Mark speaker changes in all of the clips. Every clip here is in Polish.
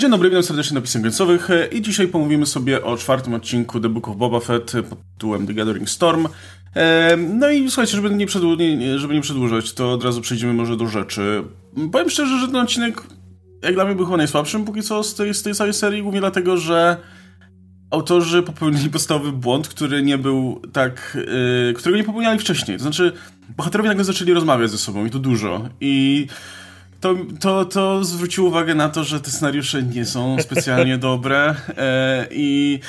Speaker 1: Dzień dobry, witam serdecznie na Pisem Końcowych i dzisiaj pomówimy sobie o czwartym odcinku The Book of Boba Fett pod tytułem The Gathering Storm. No i słuchajcie, żeby nie, przedłu- żeby nie przedłużać, to od razu przejdziemy może do rzeczy. Powiem szczerze, że ten odcinek jak dla mnie był chyba najsłabszym póki co z tej, z tej całej serii, głównie dlatego, że autorzy popełnili podstawowy błąd, który nie był tak, yy, którego nie popełniali wcześniej. To znaczy, bohaterowie nagle zaczęli rozmawiać ze sobą i to dużo. I to, to, to zwróciło uwagę na to, że te scenariusze nie są specjalnie dobre e, i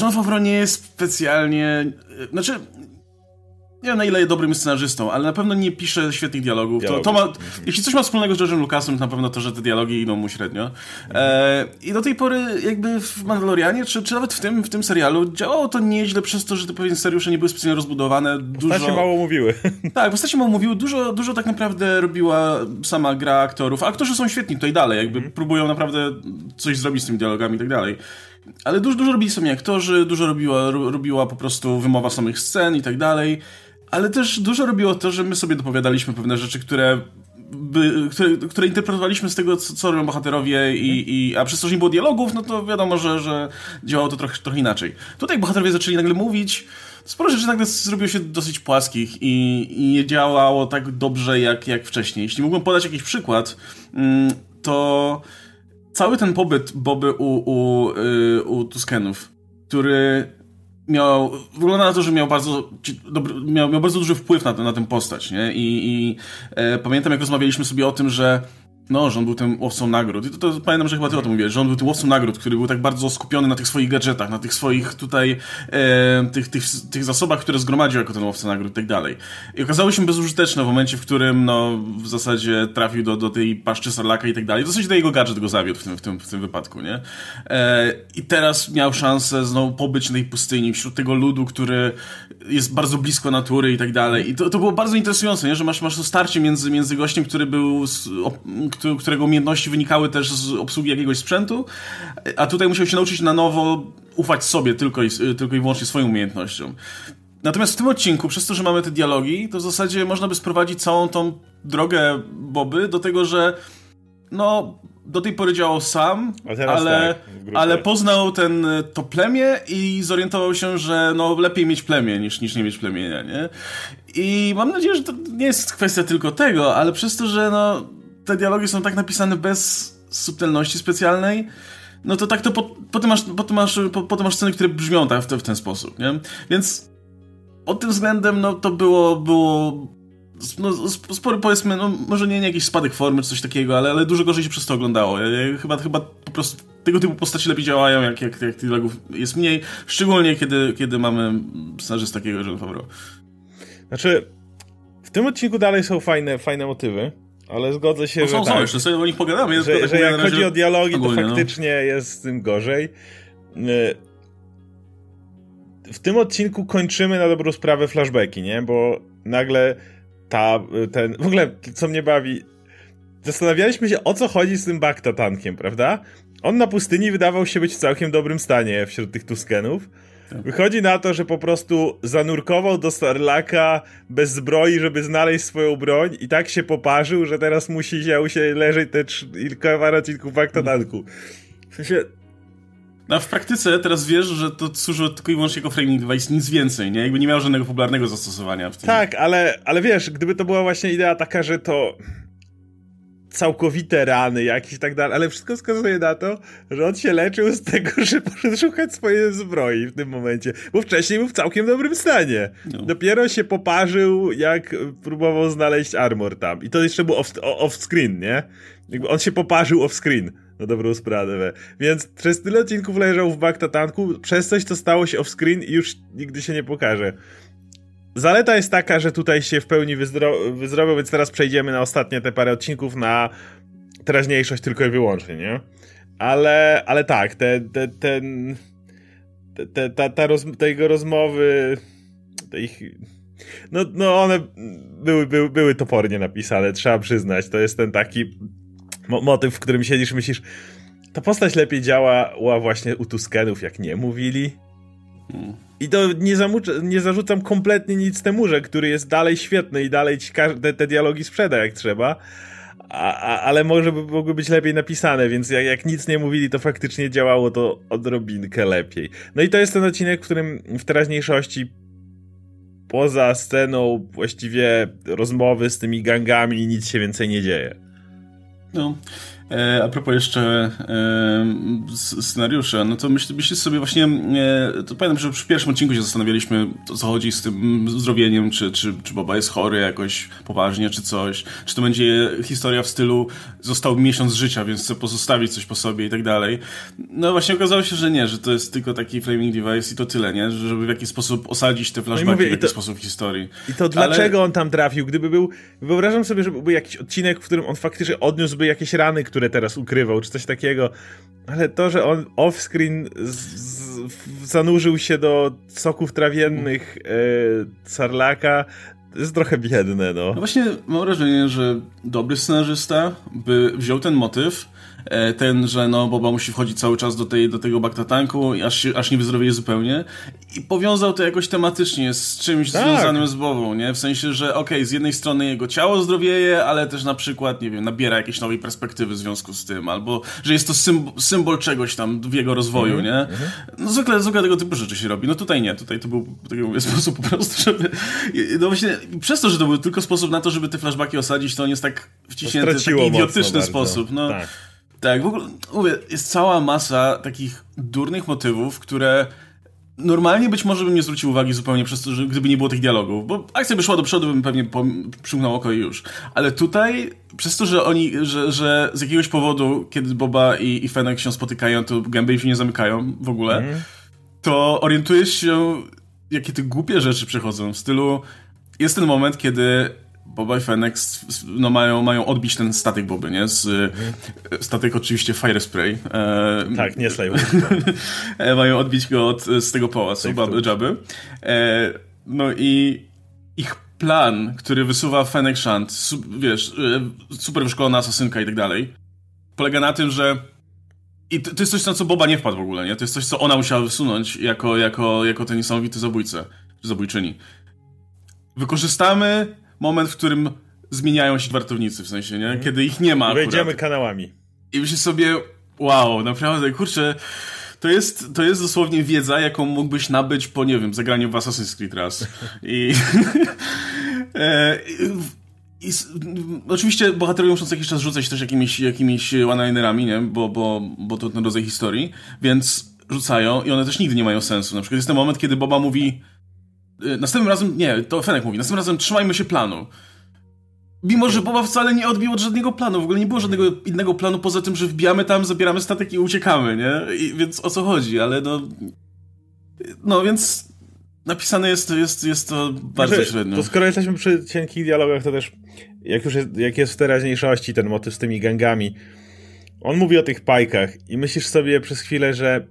Speaker 1: John Favreau nie jest specjalnie... Znaczy, nie wiem na ile jest dobrym scenarzystą, ale na pewno nie pisze świetnych dialogów. To, to ma, jeśli coś ma wspólnego z George'em Lucasem, to na pewno to, że te dialogi idą mu średnio. E, I do tej pory jakby w Mandalorianie, czy, czy nawet w tym, w tym serialu działało to nieźle przez to, że te pewien scenariusze nie były specjalnie rozbudowane.
Speaker 2: Dużo... Postacie mało mówiły.
Speaker 1: Tak, postacie mało mówiły. Dużo, dużo tak naprawdę robiła sama gra aktorów. A aktorzy są świetni tutaj dalej, jakby mm. próbują naprawdę coś zrobić z tymi dialogami i tak dalej. Ale dużo, dużo robili sami aktorzy, dużo robiła, robiła po prostu wymowa samych scen i tak dalej ale też dużo robiło to, że my sobie dopowiadaliśmy pewne rzeczy, które by, które, które, interpretowaliśmy z tego, co, co robią bohaterowie, i, i, a przez to, że nie było dialogów, no to wiadomo, że, że działało to trochę, trochę inaczej. Tutaj bohaterowie zaczęli nagle mówić, sporo rzeczy nagle zrobiło się dosyć płaskich i, i nie działało tak dobrze jak, jak wcześniej. Jeśli mógłbym podać jakiś przykład, mm, to cały ten pobyt Boby u, u, y, u Tuskenów, który miał, wygląda na to, że miał bardzo, dobry, miał, miał bardzo duży wpływ na, na tę postać, nie? I, i e, pamiętam, jak rozmawialiśmy sobie o tym, że no, że on był tym łowcą nagród. I to, to, pamiętam, że chyba ty o tym mówiłeś, że on był tym łowcą nagród, który był tak bardzo skupiony na tych swoich gadżetach, na tych swoich tutaj, e, tych, tych, tych zasobach, które zgromadził jako ten łowca nagród i tak dalej. I okazały się bezużyteczne w momencie, w którym, no, w zasadzie trafił do, do tej paszczy Sarlaka i tak dalej. W zasadzie to jego gadżet go zawiódł w tym, w tym, w tym wypadku, nie? E, I teraz miał szansę znowu pobyć na tej pustyni, wśród tego ludu, który jest bardzo blisko natury i tak dalej. I to, to było bardzo interesujące, nie? Że masz, masz to starcie między, między gościem, który był z, którego umiejętności wynikały też z obsługi jakiegoś sprzętu, a tutaj musiał się nauczyć na nowo ufać sobie tylko i, tylko i wyłącznie swoim umiejętnościom. Natomiast w tym odcinku, przez to, że mamy te dialogi, to w zasadzie można by sprowadzić całą tą drogę Boby do tego, że no, do tej pory działał sam, ale, tak, ale poznał ten, to plemię i zorientował się, że no, lepiej mieć plemię niż, niż nie mieć plemienia, nie? I mam nadzieję, że to nie jest kwestia tylko tego, ale przez to, że no, te dialogi są tak napisane bez subtelności specjalnej, no to tak to po, potem, masz, potem, masz, po, potem masz sceny, które brzmią tak w, w ten sposób, nie? Więc pod tym względem, no to było, było no, spory powiedzmy, no może nie, nie jakiś spadek formy czy coś takiego, ale, ale dużo gorzej się przez to oglądało. Chyba, chyba po prostu tego typu postaci lepiej działają, jak, jak, jak dialogów jest mniej, szczególnie kiedy, kiedy mamy scenarzystę takiego John Favreau.
Speaker 2: Znaczy, w tym odcinku dalej są fajne, fajne motywy. Ale zgodzę się,
Speaker 1: no,
Speaker 2: że.
Speaker 1: Są,
Speaker 2: tak,
Speaker 1: jeszcze sobie o nich pogadamy.
Speaker 2: Że, tak że jak chodzi o dialogi, ogólnie, to no. faktycznie no. jest z tym gorzej. Y, w tym odcinku kończymy na dobrą sprawę flashbacki, nie? Bo nagle ta, ten. W ogóle, co mnie bawi. Zastanawialiśmy się, o co chodzi z tym Bakta tankiem, prawda? On na pustyni wydawał się być w całkiem dobrym stanie wśród tych Tuskenów. Wychodzi na to, że po prostu zanurkował do Starlaka bez zbroi, żeby znaleźć swoją broń i tak się poparzył, że teraz musi się, się leżeć te kilka odcinków w aktadanku. W sensie...
Speaker 1: No, a w praktyce teraz wiesz, że to służy tylko i wyłącznie jako framing device, nic więcej, nie? Jakby nie miał żadnego popularnego zastosowania w tym.
Speaker 2: Tak, ale, ale wiesz, gdyby to była właśnie idea taka, że to całkowite rany jakieś i tak dalej, ale wszystko wskazuje na to, że on się leczył z tego, że poszedł szukać swojej zbroi w tym momencie, bo wcześniej był w całkiem dobrym stanie. No. Dopiero się poparzył, jak próbował znaleźć armor tam. I to jeszcze było off-screen, off nie? Jakby on się poparzył off-screen na dobrą sprawę. Więc przez tyle odcinków leżał w bakta tanku, przez coś to stało się off-screen i już nigdy się nie pokaże. Zaleta jest taka, że tutaj się w pełni wyzdro wyzdrowią, więc teraz przejdziemy na ostatnie te parę odcinków na teraźniejszość tylko i wyłącznie, nie? Ale, ale tak, te, te, ten, te, te, ta, roz, te jego rozmowy, te ich, no, no one były, były, były topornie napisane, trzeba przyznać. To jest ten taki mo motyw, w którym siedzisz myślisz, ta postać lepiej działała właśnie u Tuskenów, jak nie mówili. I to nie, nie zarzucam kompletnie nic temu, że który jest dalej świetny i dalej ci te, te dialogi sprzeda jak trzeba, a, a, ale może by mogły być lepiej napisane, więc jak, jak nic nie mówili, to faktycznie działało to odrobinkę lepiej. No i to jest ten odcinek, w którym w teraźniejszości poza sceną właściwie rozmowy z tymi gangami nic się więcej nie dzieje.
Speaker 1: No, a propos jeszcze e, scenariusza, no to myśl, myślisz sobie właśnie, e, to pamiętam, że przy pierwszym odcinku się zastanawialiśmy, o co chodzi z tym zdrowieniem, czy, czy, czy Boba jest chory jakoś poważnie, czy coś, czy to będzie historia w stylu został miesiąc życia, więc chce pozostawić coś po sobie i tak dalej. No właśnie okazało się, że nie, że to jest tylko taki flaming device i to tyle, nie? Żeby w jakiś sposób osadzić te no flashbacki no mówię, w jakiś to, sposób historii.
Speaker 2: I to dlaczego Ale... on tam trafił? Gdyby był, wyobrażam sobie, że był jakiś odcinek, w którym on faktycznie odniósłby jakieś rany, które które teraz ukrywał, czy coś takiego. Ale to, że on off-screen zanurzył się do soków trawiennych e, Sarlaka, jest trochę biedne, no.
Speaker 1: no. Właśnie mam wrażenie, że dobry scenarzysta by wziął ten motyw E, ten, że no Boba musi wchodzić cały czas do, tej, do tego baktatanku, aż, aż nie wyzdrowieje zupełnie i powiązał to jakoś tematycznie z czymś tak. związanym z Bobą, nie? W sensie, że okej, okay, z jednej strony jego ciało zdrowieje, ale też na przykład, nie wiem, nabiera jakiejś nowej perspektywy w związku z tym, albo, że jest to symbol, symbol czegoś tam w jego rozwoju, mm -hmm. nie? Mhm. No zwykle, zwykle tego typu rzeczy się robi. No tutaj nie, tutaj to był, tak mówię, sposób po prostu, żeby... No właśnie, przez to, że to był tylko sposób na to, żeby te flashbacki osadzić, to on jest tak wciśnięty w taki idiotyczny sposób, no. Tak. Tak, w ogóle, mówię, jest cała masa takich durnych motywów, które normalnie być może bym nie zwrócił uwagi zupełnie przez to, że gdyby nie było tych dialogów, bo akcja by szła do przodu, bym pewnie przymknął oko i już. Ale tutaj, przez to, że oni, że, że z jakiegoś powodu, kiedy Boba i, i Fennec się spotykają, to gęby im się nie zamykają w ogóle, mm. to orientujesz się, jakie te głupie rzeczy przechodzą, w stylu jest ten moment, kiedy Boba i Fenix no, mają, mają odbić ten statek Boby, nie? Z, mhm. Statek oczywiście Fire Spray.
Speaker 2: E, tak, nie Slave.
Speaker 1: e, mają odbić go od, z tego pałacu, Jabby. E, no i ich plan, który wysuwa Fennec Shant, su, wiesz, e, super wyszkolona asasynka i tak dalej, polega na tym, że i to, to, jest coś, na co Boba nie wpadł w ogóle, nie? To jest coś, co ona musiała wysunąć jako, jako, jako ten niesamowity zabójca, zabójczyni. Wykorzystamy moment, w którym zmieniają się wartownicy, w sensie, nie? Kiedy ich nie ma
Speaker 2: Wejdziemy kanałami.
Speaker 1: I myślę sobie, wow, naprawdę, kurczę, to jest, to jest dosłownie wiedza, jaką mógłbyś nabyć po, nie wiem, zagraniu w Assassin's Creed raz. I... e, i, i oczywiście bohaterowie muszą co jakiś czas rzucać też jakimiś, jakimiś one-linerami, nie? Bo, bo, bo to ten rodzaj historii, więc rzucają i one też nigdy nie mają sensu. Na przykład jest ten moment, kiedy Boba mówi następnym razem, nie, to Fenek mówi, następnym razem trzymajmy się planu. Mimo, że Boba wcale nie odbił od żadnego planu, w ogóle nie było żadnego innego planu poza tym, że wbijamy tam, zabieramy statek i uciekamy, nie? I, więc o co chodzi, ale no... No, więc napisane jest, jest, jest to bardzo znaczy, średnio.
Speaker 2: To skoro jesteśmy przy cienkich dialogach, to też jak już jest, jak jest w teraźniejszości ten motyw z tymi gangami, on mówi o tych pajkach i myślisz sobie przez chwilę, że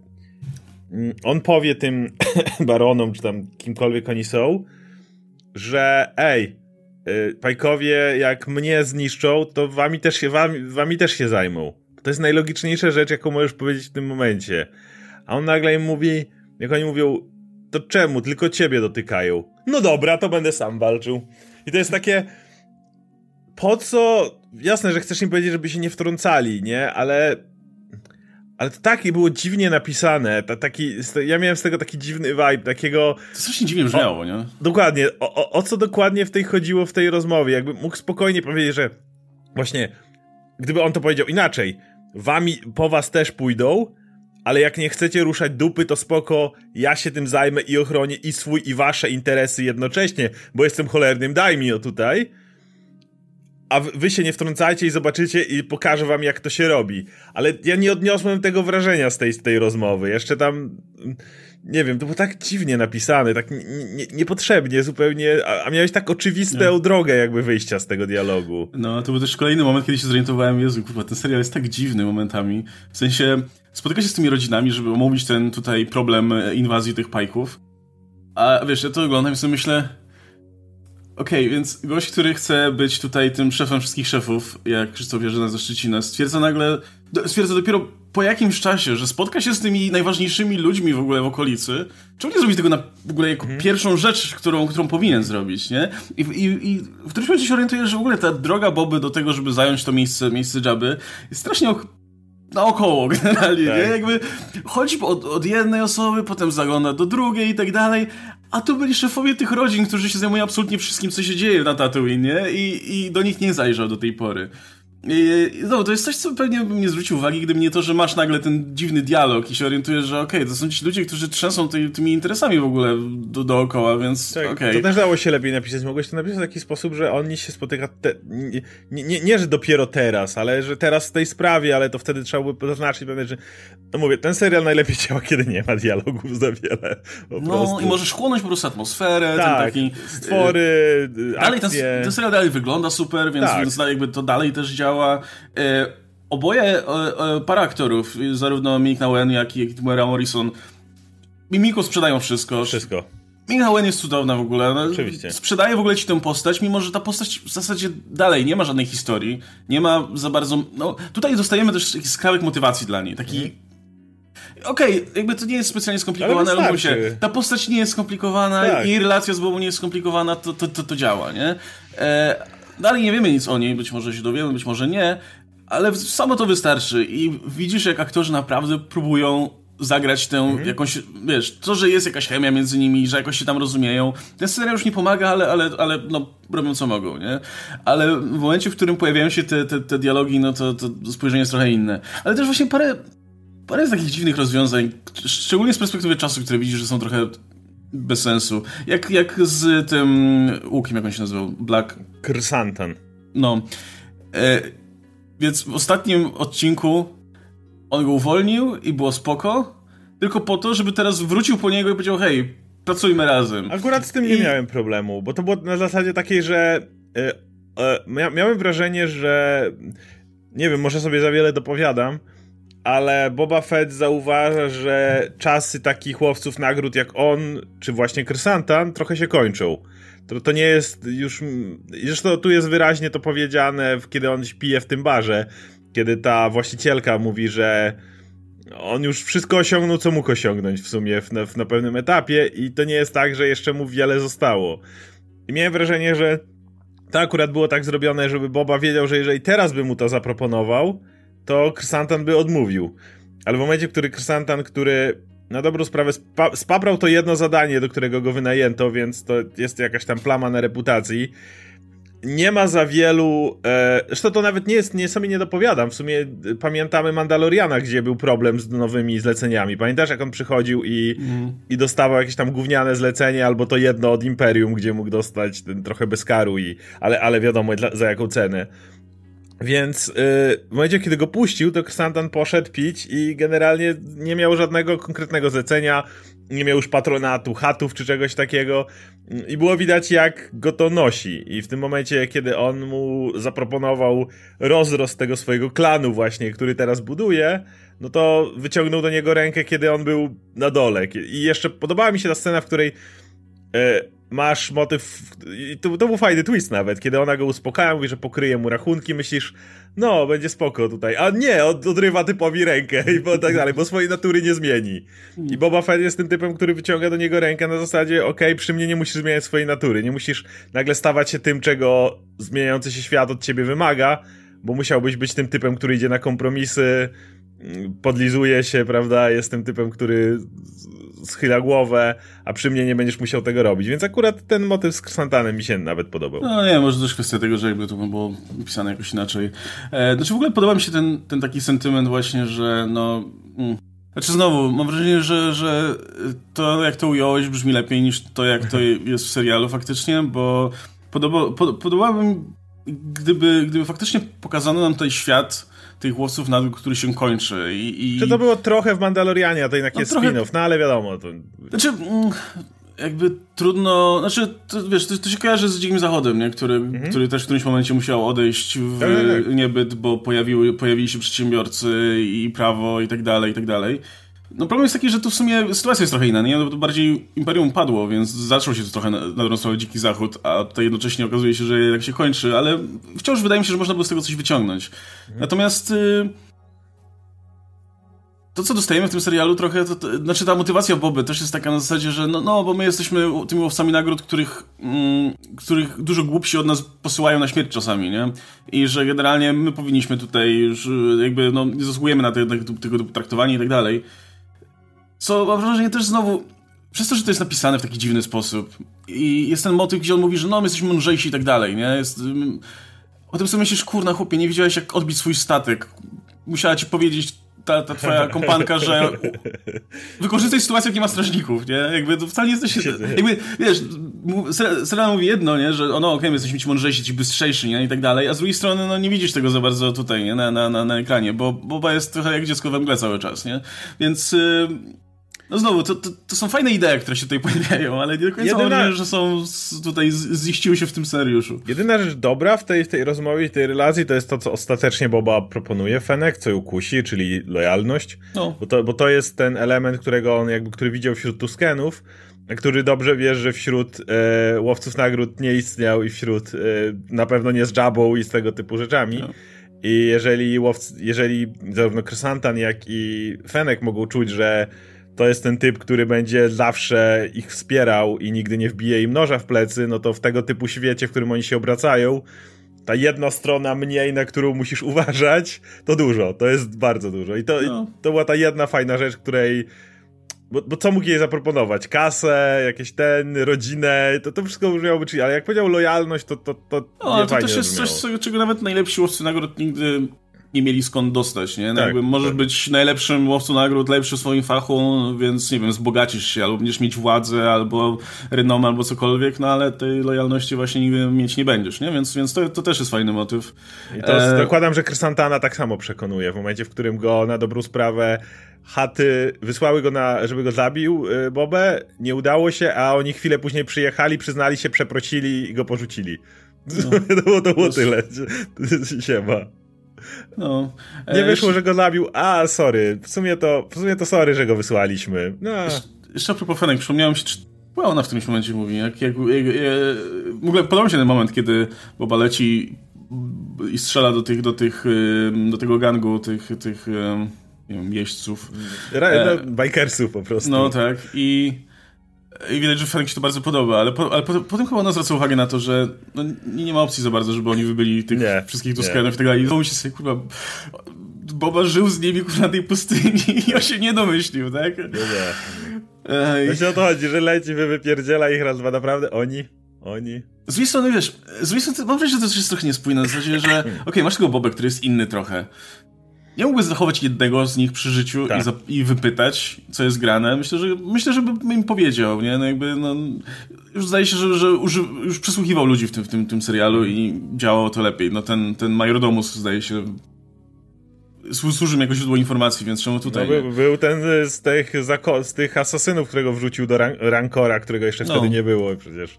Speaker 2: on powie tym baronom, czy tam kimkolwiek oni są, że ej, y, Pajkowie, jak mnie zniszczą, to wami też się, wami, wami też się zajmą. To jest najlogiczniejsza rzecz, jaką możesz powiedzieć w tym momencie. A on nagle im mówi, jak oni mówią, to czemu? Tylko ciebie dotykają. No dobra, to będę sam walczył. I to jest takie. Po co? Jasne, że chcesz im powiedzieć, żeby się nie wtrącali, nie? Ale ale to tak było dziwnie napisane. Ta, taki, ja miałem z tego taki dziwny vibe, takiego.
Speaker 1: To strasznie dziwnie brzmiało, nie?
Speaker 2: Dokładnie. O, o, o co dokładnie w tej chodziło w tej rozmowie? Jakby mógł spokojnie powiedzieć, że właśnie, gdyby on to powiedział inaczej, wami po was też pójdą, ale jak nie chcecie ruszać dupy, to spoko, ja się tym zajmę i ochronię i swój, i wasze interesy jednocześnie, bo jestem cholernym daj mi o tutaj a wy się nie wtrącajcie i zobaczycie i pokażę wam, jak to się robi. Ale ja nie odniosłem tego wrażenia z tej, z tej rozmowy. Jeszcze tam, nie wiem, to było tak dziwnie napisane, tak nie, niepotrzebnie zupełnie, a, miałeś tak oczywistą drogę jakby wyjścia z tego dialogu.
Speaker 1: No, to był też kolejny moment, kiedy się zorientowałem, Jezu, kurwa, ten serial jest tak dziwny momentami. W sensie, spotyka się z tymi rodzinami, żeby omówić ten tutaj problem inwazji tych pajków. A wiesz, ja to oglądam i sobie myślę, Okej, okay, więc gość, który chce być tutaj tym szefem wszystkich szefów, jak Krzysztof Jerzyna ze Szczecina, stwierdza nagle, stwierdza dopiero po jakimś czasie, że spotka się z tymi najważniejszymi ludźmi w ogóle w okolicy, czemu nie zrobić tego na, w ogóle jako mhm. pierwszą rzecz, którą, którą powinien zrobić, nie? I, i, I w którymś momencie się orientuje, że w ogóle ta droga Boby do tego, żeby zająć to miejsce, miejsce Jabby jest strasznie ok naokoło generalnie, tak. nie? Jakby chodzi od, od jednej osoby, potem zagląda do drugiej i tak dalej, a to byli szefowie tych rodzin, którzy się zajmują absolutnie wszystkim, co się dzieje na Tatooine, nie? I, i do nich nie zajrzał do tej pory. No, to jest coś, co pewnie bym nie zwrócił uwagi, gdyby nie to, że masz nagle ten dziwny dialog i się orientujesz, że okej, okay, to są ci ludzie, którzy trzęsą ty, tymi interesami w ogóle do, dookoła, więc tak, okay.
Speaker 2: To też dało się lepiej napisać. Mogłeś to napisać w taki sposób, że oni się spotyka te, nie, nie, nie, że dopiero teraz, ale że teraz w tej sprawie, ale to wtedy trzeba by zaznaczyć pewne rzeczy. No mówię, ten serial najlepiej działa, kiedy nie ma dialogów za wiele.
Speaker 1: no prostu. i możesz chłonąć po prostu atmosferę, tak, ten taki...
Speaker 2: stwory, y,
Speaker 1: Dalej ten, ten serial dalej wygląda super, więc, tak. więc jakby to dalej też działa działa. E, oboje, e, e, para aktorów, zarówno Mick Nawen, jak i Timera Morrison, mimiką sprzedają wszystko.
Speaker 2: Wszystko.
Speaker 1: Mick Wen jest cudowna w ogóle.
Speaker 2: No, Oczywiście.
Speaker 1: Sprzedaje w ogóle ci tę postać, mimo że ta postać w zasadzie dalej nie ma żadnej historii, nie ma za bardzo... No, tutaj dostajemy też jakiś skrawek motywacji dla niej, taki... Mm. Okej, okay, jakby to nie jest specjalnie skomplikowane, ale, ale się, ta postać nie jest skomplikowana tak. i relacja z Bobą nie jest skomplikowana, to, to, to, to działa, nie? E, Dalej nie wiemy nic o niej, być może się dowiemy, być może nie, ale samo to wystarczy i widzisz, jak aktorzy naprawdę próbują zagrać tę mhm. jakąś, wiesz, to, że jest jakaś chemia między nimi, że jakoś się tam rozumieją. Ten scenariusz nie pomaga, ale, ale, ale no, robią co mogą, nie? Ale w momencie, w którym pojawiają się te, te, te dialogi, no to, to spojrzenie jest trochę inne. Ale też właśnie parę, parę takich dziwnych rozwiązań, szczególnie z perspektywy czasu, które widzisz, że są trochę bez sensu. Jak, jak z tym łukiem, jak on się nazywał? Black...
Speaker 2: Krsantan.
Speaker 1: No. E, więc w ostatnim odcinku on go uwolnił i było spoko, tylko po to, żeby teraz wrócił po niego i powiedział, hej, pracujmy razem.
Speaker 2: Akurat z tym nie miałem problemu, bo to było na zasadzie takiej, że e, miałem wrażenie, że nie wiem, może sobie za wiele dopowiadam, ale Boba Fett zauważa, że czasy takich łowców nagród jak on, czy właśnie Krysantan, trochę się kończą. To, to nie jest już. Zresztą tu jest wyraźnie to powiedziane, kiedy on pije w tym barze, kiedy ta właścicielka mówi, że on już wszystko osiągnął, co mógł osiągnąć w sumie w, na, na pewnym etapie, i to nie jest tak, że jeszcze mu wiele zostało. I miałem wrażenie, że to akurat było tak zrobione, żeby Boba wiedział, że jeżeli teraz by mu to zaproponował, to Krysantan by odmówił. Ale w momencie, w którym Krysantan, który na dobrą sprawę spa spaprał to jedno zadanie, do którego go wynajęto, więc to jest jakaś tam plama na reputacji. Nie ma za wielu. E, zresztą to nawet nie jest, nie sobie nie dopowiadam. W sumie e, pamiętamy Mandaloriana, gdzie był problem z nowymi zleceniami. Pamiętasz, jak on przychodził i, mm. i dostawał jakieś tam gówniane zlecenie, albo to jedno od Imperium, gdzie mógł dostać ten, trochę bez karu, i, ale, ale wiadomo dla, za jaką cenę. Więc yy, w momencie, kiedy go puścił, to Xantan poszedł pić i generalnie nie miał żadnego konkretnego zlecenia, nie miał już patronatu, chatów czy czegoś takiego. I było widać, jak go to nosi. I w tym momencie, kiedy on mu zaproponował rozrost tego swojego klanu, właśnie, który teraz buduje, no to wyciągnął do niego rękę, kiedy on był na dole. I jeszcze podobała mi się ta scena, w której. Yy, masz motyw, to, to był fajny twist nawet, kiedy ona go uspokaja, mówi, że pokryje mu rachunki, myślisz, no, będzie spoko tutaj, a nie, od, odrywa typowi rękę i bo, tak dalej, bo swojej natury nie zmieni. I Boba Fett jest tym typem, który wyciąga do niego rękę na zasadzie, okej, okay, przy mnie nie musisz zmieniać swojej natury, nie musisz nagle stawać się tym, czego zmieniający się świat od ciebie wymaga, bo musiałbyś być tym typem, który idzie na kompromisy, podlizuje się, prawda, jest tym typem, który schyla głowę, a przy mnie nie będziesz musiał tego robić. Więc akurat ten motyw z Ksantanem mi się nawet podobał.
Speaker 1: No nie, może też kwestia tego, że jakby to było pisane jakoś inaczej. E, znaczy w ogóle podoba mi się ten, ten taki sentyment właśnie, że no... Mm. Znaczy znowu, mam wrażenie, że, że to jak to ująłeś brzmi lepiej niż to jak to jest w serialu faktycznie, bo podoba, pod, podobałoby mi, gdyby, gdyby faktycznie pokazano nam tutaj świat tych łowców nagród, który się kończy. I,
Speaker 2: i... Czy to było trochę w Mandalorianie, a to jednak no, jest trochę... spin-off, no ale wiadomo. To...
Speaker 1: Znaczy, mm, jakby trudno, znaczy, to, wiesz, to, to, się kojarzy z Dzikim Zachodem, nie? Który, mhm. który też w którymś momencie musiał odejść w tak, tak, tak. niebyt, bo pojawiły, pojawili się przedsiębiorcy i prawo i tak dalej, i tak dalej. No problem jest taki, że tu w sumie sytuacja jest trochę inna, nie? No, to bardziej Imperium padło, więc zaczął się to trochę na, na dobrą stronę Dziki Zachód, a tutaj jednocześnie okazuje się, że jak się kończy, ale wciąż wydaje mi się, że można było z tego coś wyciągnąć. Mhm. Natomiast... Y to, co dostajemy w tym serialu trochę, to, to, znaczy ta motywacja Boby też jest taka na zasadzie, że no, no bo my jesteśmy tymi łowcami nagród, których, mm, których dużo głupsi od nas posyłają na śmierć czasami, nie? I że generalnie my powinniśmy tutaj już jakby, no, nie zasługujemy na tego typu traktowanie i tak dalej. Co mam wrażenie też znowu, przez to, że to jest napisane w taki dziwny sposób i jest ten motyw, gdzie on mówi, że no, my jesteśmy mądrzejsi i tak dalej, nie? Jest... Mm, o tym sobie myślisz, kurna chłopie, nie widziałeś jak odbić swój statek. Musiała ci powiedzieć ta, ta twoja kompanka, że wykorzystaj sytuację, jak nie ma strażników, nie? Jakby to wcale nie jesteś... Jakby, wiesz, Serena mówi jedno, nie? Że no okej, okay, my jesteśmy ci mądrzejsi, ci bystrzejsi, nie? I tak dalej, a z drugiej strony, no nie widzisz tego za bardzo tutaj, nie? Na, na, na, na ekranie, bo Boba jest trochę jak dziecko we mgle cały czas, nie? Więc... no znowu, to, to, to, są fajne idee, które się tutaj pojawiają, ale nie do końca Jedyna... mam że są tutaj ziściły się w tym seriuszu.
Speaker 2: Jedyna rzecz dobra w tej, w tej rozmowie, tej relacji, to jest to, co ostatecznie Boba proponuje Fenek, co ją kusi, czyli lojalność. No. Bo, to, bo to jest ten element, którego on jakby, który widział wśród Tuskenów, który dobrze wie, że wśród e, łowców nagród nie istniał i wśród e, na pewno nie z Jabą i z tego typu rzeczami. No. I jeżeli, łowcy, jeżeli zarówno Krysantan, jak i Fenek mogą czuć, że to jest ten typ, który będzie zawsze ich wspierał i nigdy nie wbije im noża w plecy, no to w tego typu świecie, w którym oni się obracają, ta jedna strona mniej, na którą musisz uważać, to dużo, to jest bardzo dużo. I to, no. to była ta jedna fajna rzecz, której. Bo, bo, co mógł jej zaproponować? Kasę, jakieś ten, rodzinę, to, to wszystko brzmiało być, ale jak powiedział lojalność, to to, to
Speaker 1: no, ale to też jest coś, czego nawet najlepsi łowcy nagród nigdy nie mieli skąd dostać, nie? No tak, jakby możesz tak. być najlepszym łowcą nagród, lepszy w swoim fachu, więc nie wiem, wzbogacisz się, albo będziesz mieć władzę, albo renomę, albo cokolwiek, no ale tej lojalności właśnie nigdy mieć nie będziesz, nie? Więc, więc to, to też jest fajny motyw.
Speaker 2: I to e... zakładam, że Krysantana tak samo przekonuje, w momencie, w którym go na dobrą sprawę chaty wysłały go na, żeby go zabił, y, Bobę, nie udało się, a oni chwilę później przyjechali, przyznali się, przeprosili i go porzucili. No. to było, to było tyle. Siema. No, nie e, wyszło, że go zabił. A, sorry. W sumie to, w sumie to sorry, że go wysłaliśmy. No.
Speaker 1: Jeszcze a propos Fenek, przypomniałem się, czy Chyba ona w którymś momencie mówi, jak, jak, jak, jak w ogóle podoba mi się ten moment, kiedy Boba leci i strzela do tych, do tych, do tego gangu, tych, tych nie wiem, jeźdźców.
Speaker 2: Ra, e, bikersów po prostu.
Speaker 1: No tak i i widać, że Frank się to bardzo podoba, ale, po, ale po, potem chyba ona zwraca uwagę na to, że no, nie, ma opcji za bardzo, żeby oni wybyli tych nie, wszystkich Tuskenów i tak dalej. I znowu się sobie, kurwa, Boba żył z nimi kurwa, na tej pustyni i on się nie domyślił, tak? Nie,
Speaker 2: nie. Właśnie o to chodzi, że leci, wy wypierdziela ich raz, dwa, naprawdę oni oni.
Speaker 1: Z drugiej strony, wiesz, z drugiej strony mam wrażenie, że to jest trochę niespójne, w zasadzie, że okej, okay, masz tego Bobę, który jest inny trochę. Nie mógłby zachować jednego z nich przy życiu tak. i, i, wypytać, co jest grane. Myślę, że myślę, żeby im powiedział, nie? No jakby, no, już zdaje się, że, że już, już przysłuchiwał ludzi w tym, w tym, tym serialu i działało to lepiej. No ten, ten Majordomus zdaje się służy mi jako źródło informacji, więc czemu tutaj...
Speaker 2: No, był, był ten z tych, z tych asasynów, którego wrzucił do ran Rancora, którego jeszcze no. wtedy nie było przecież.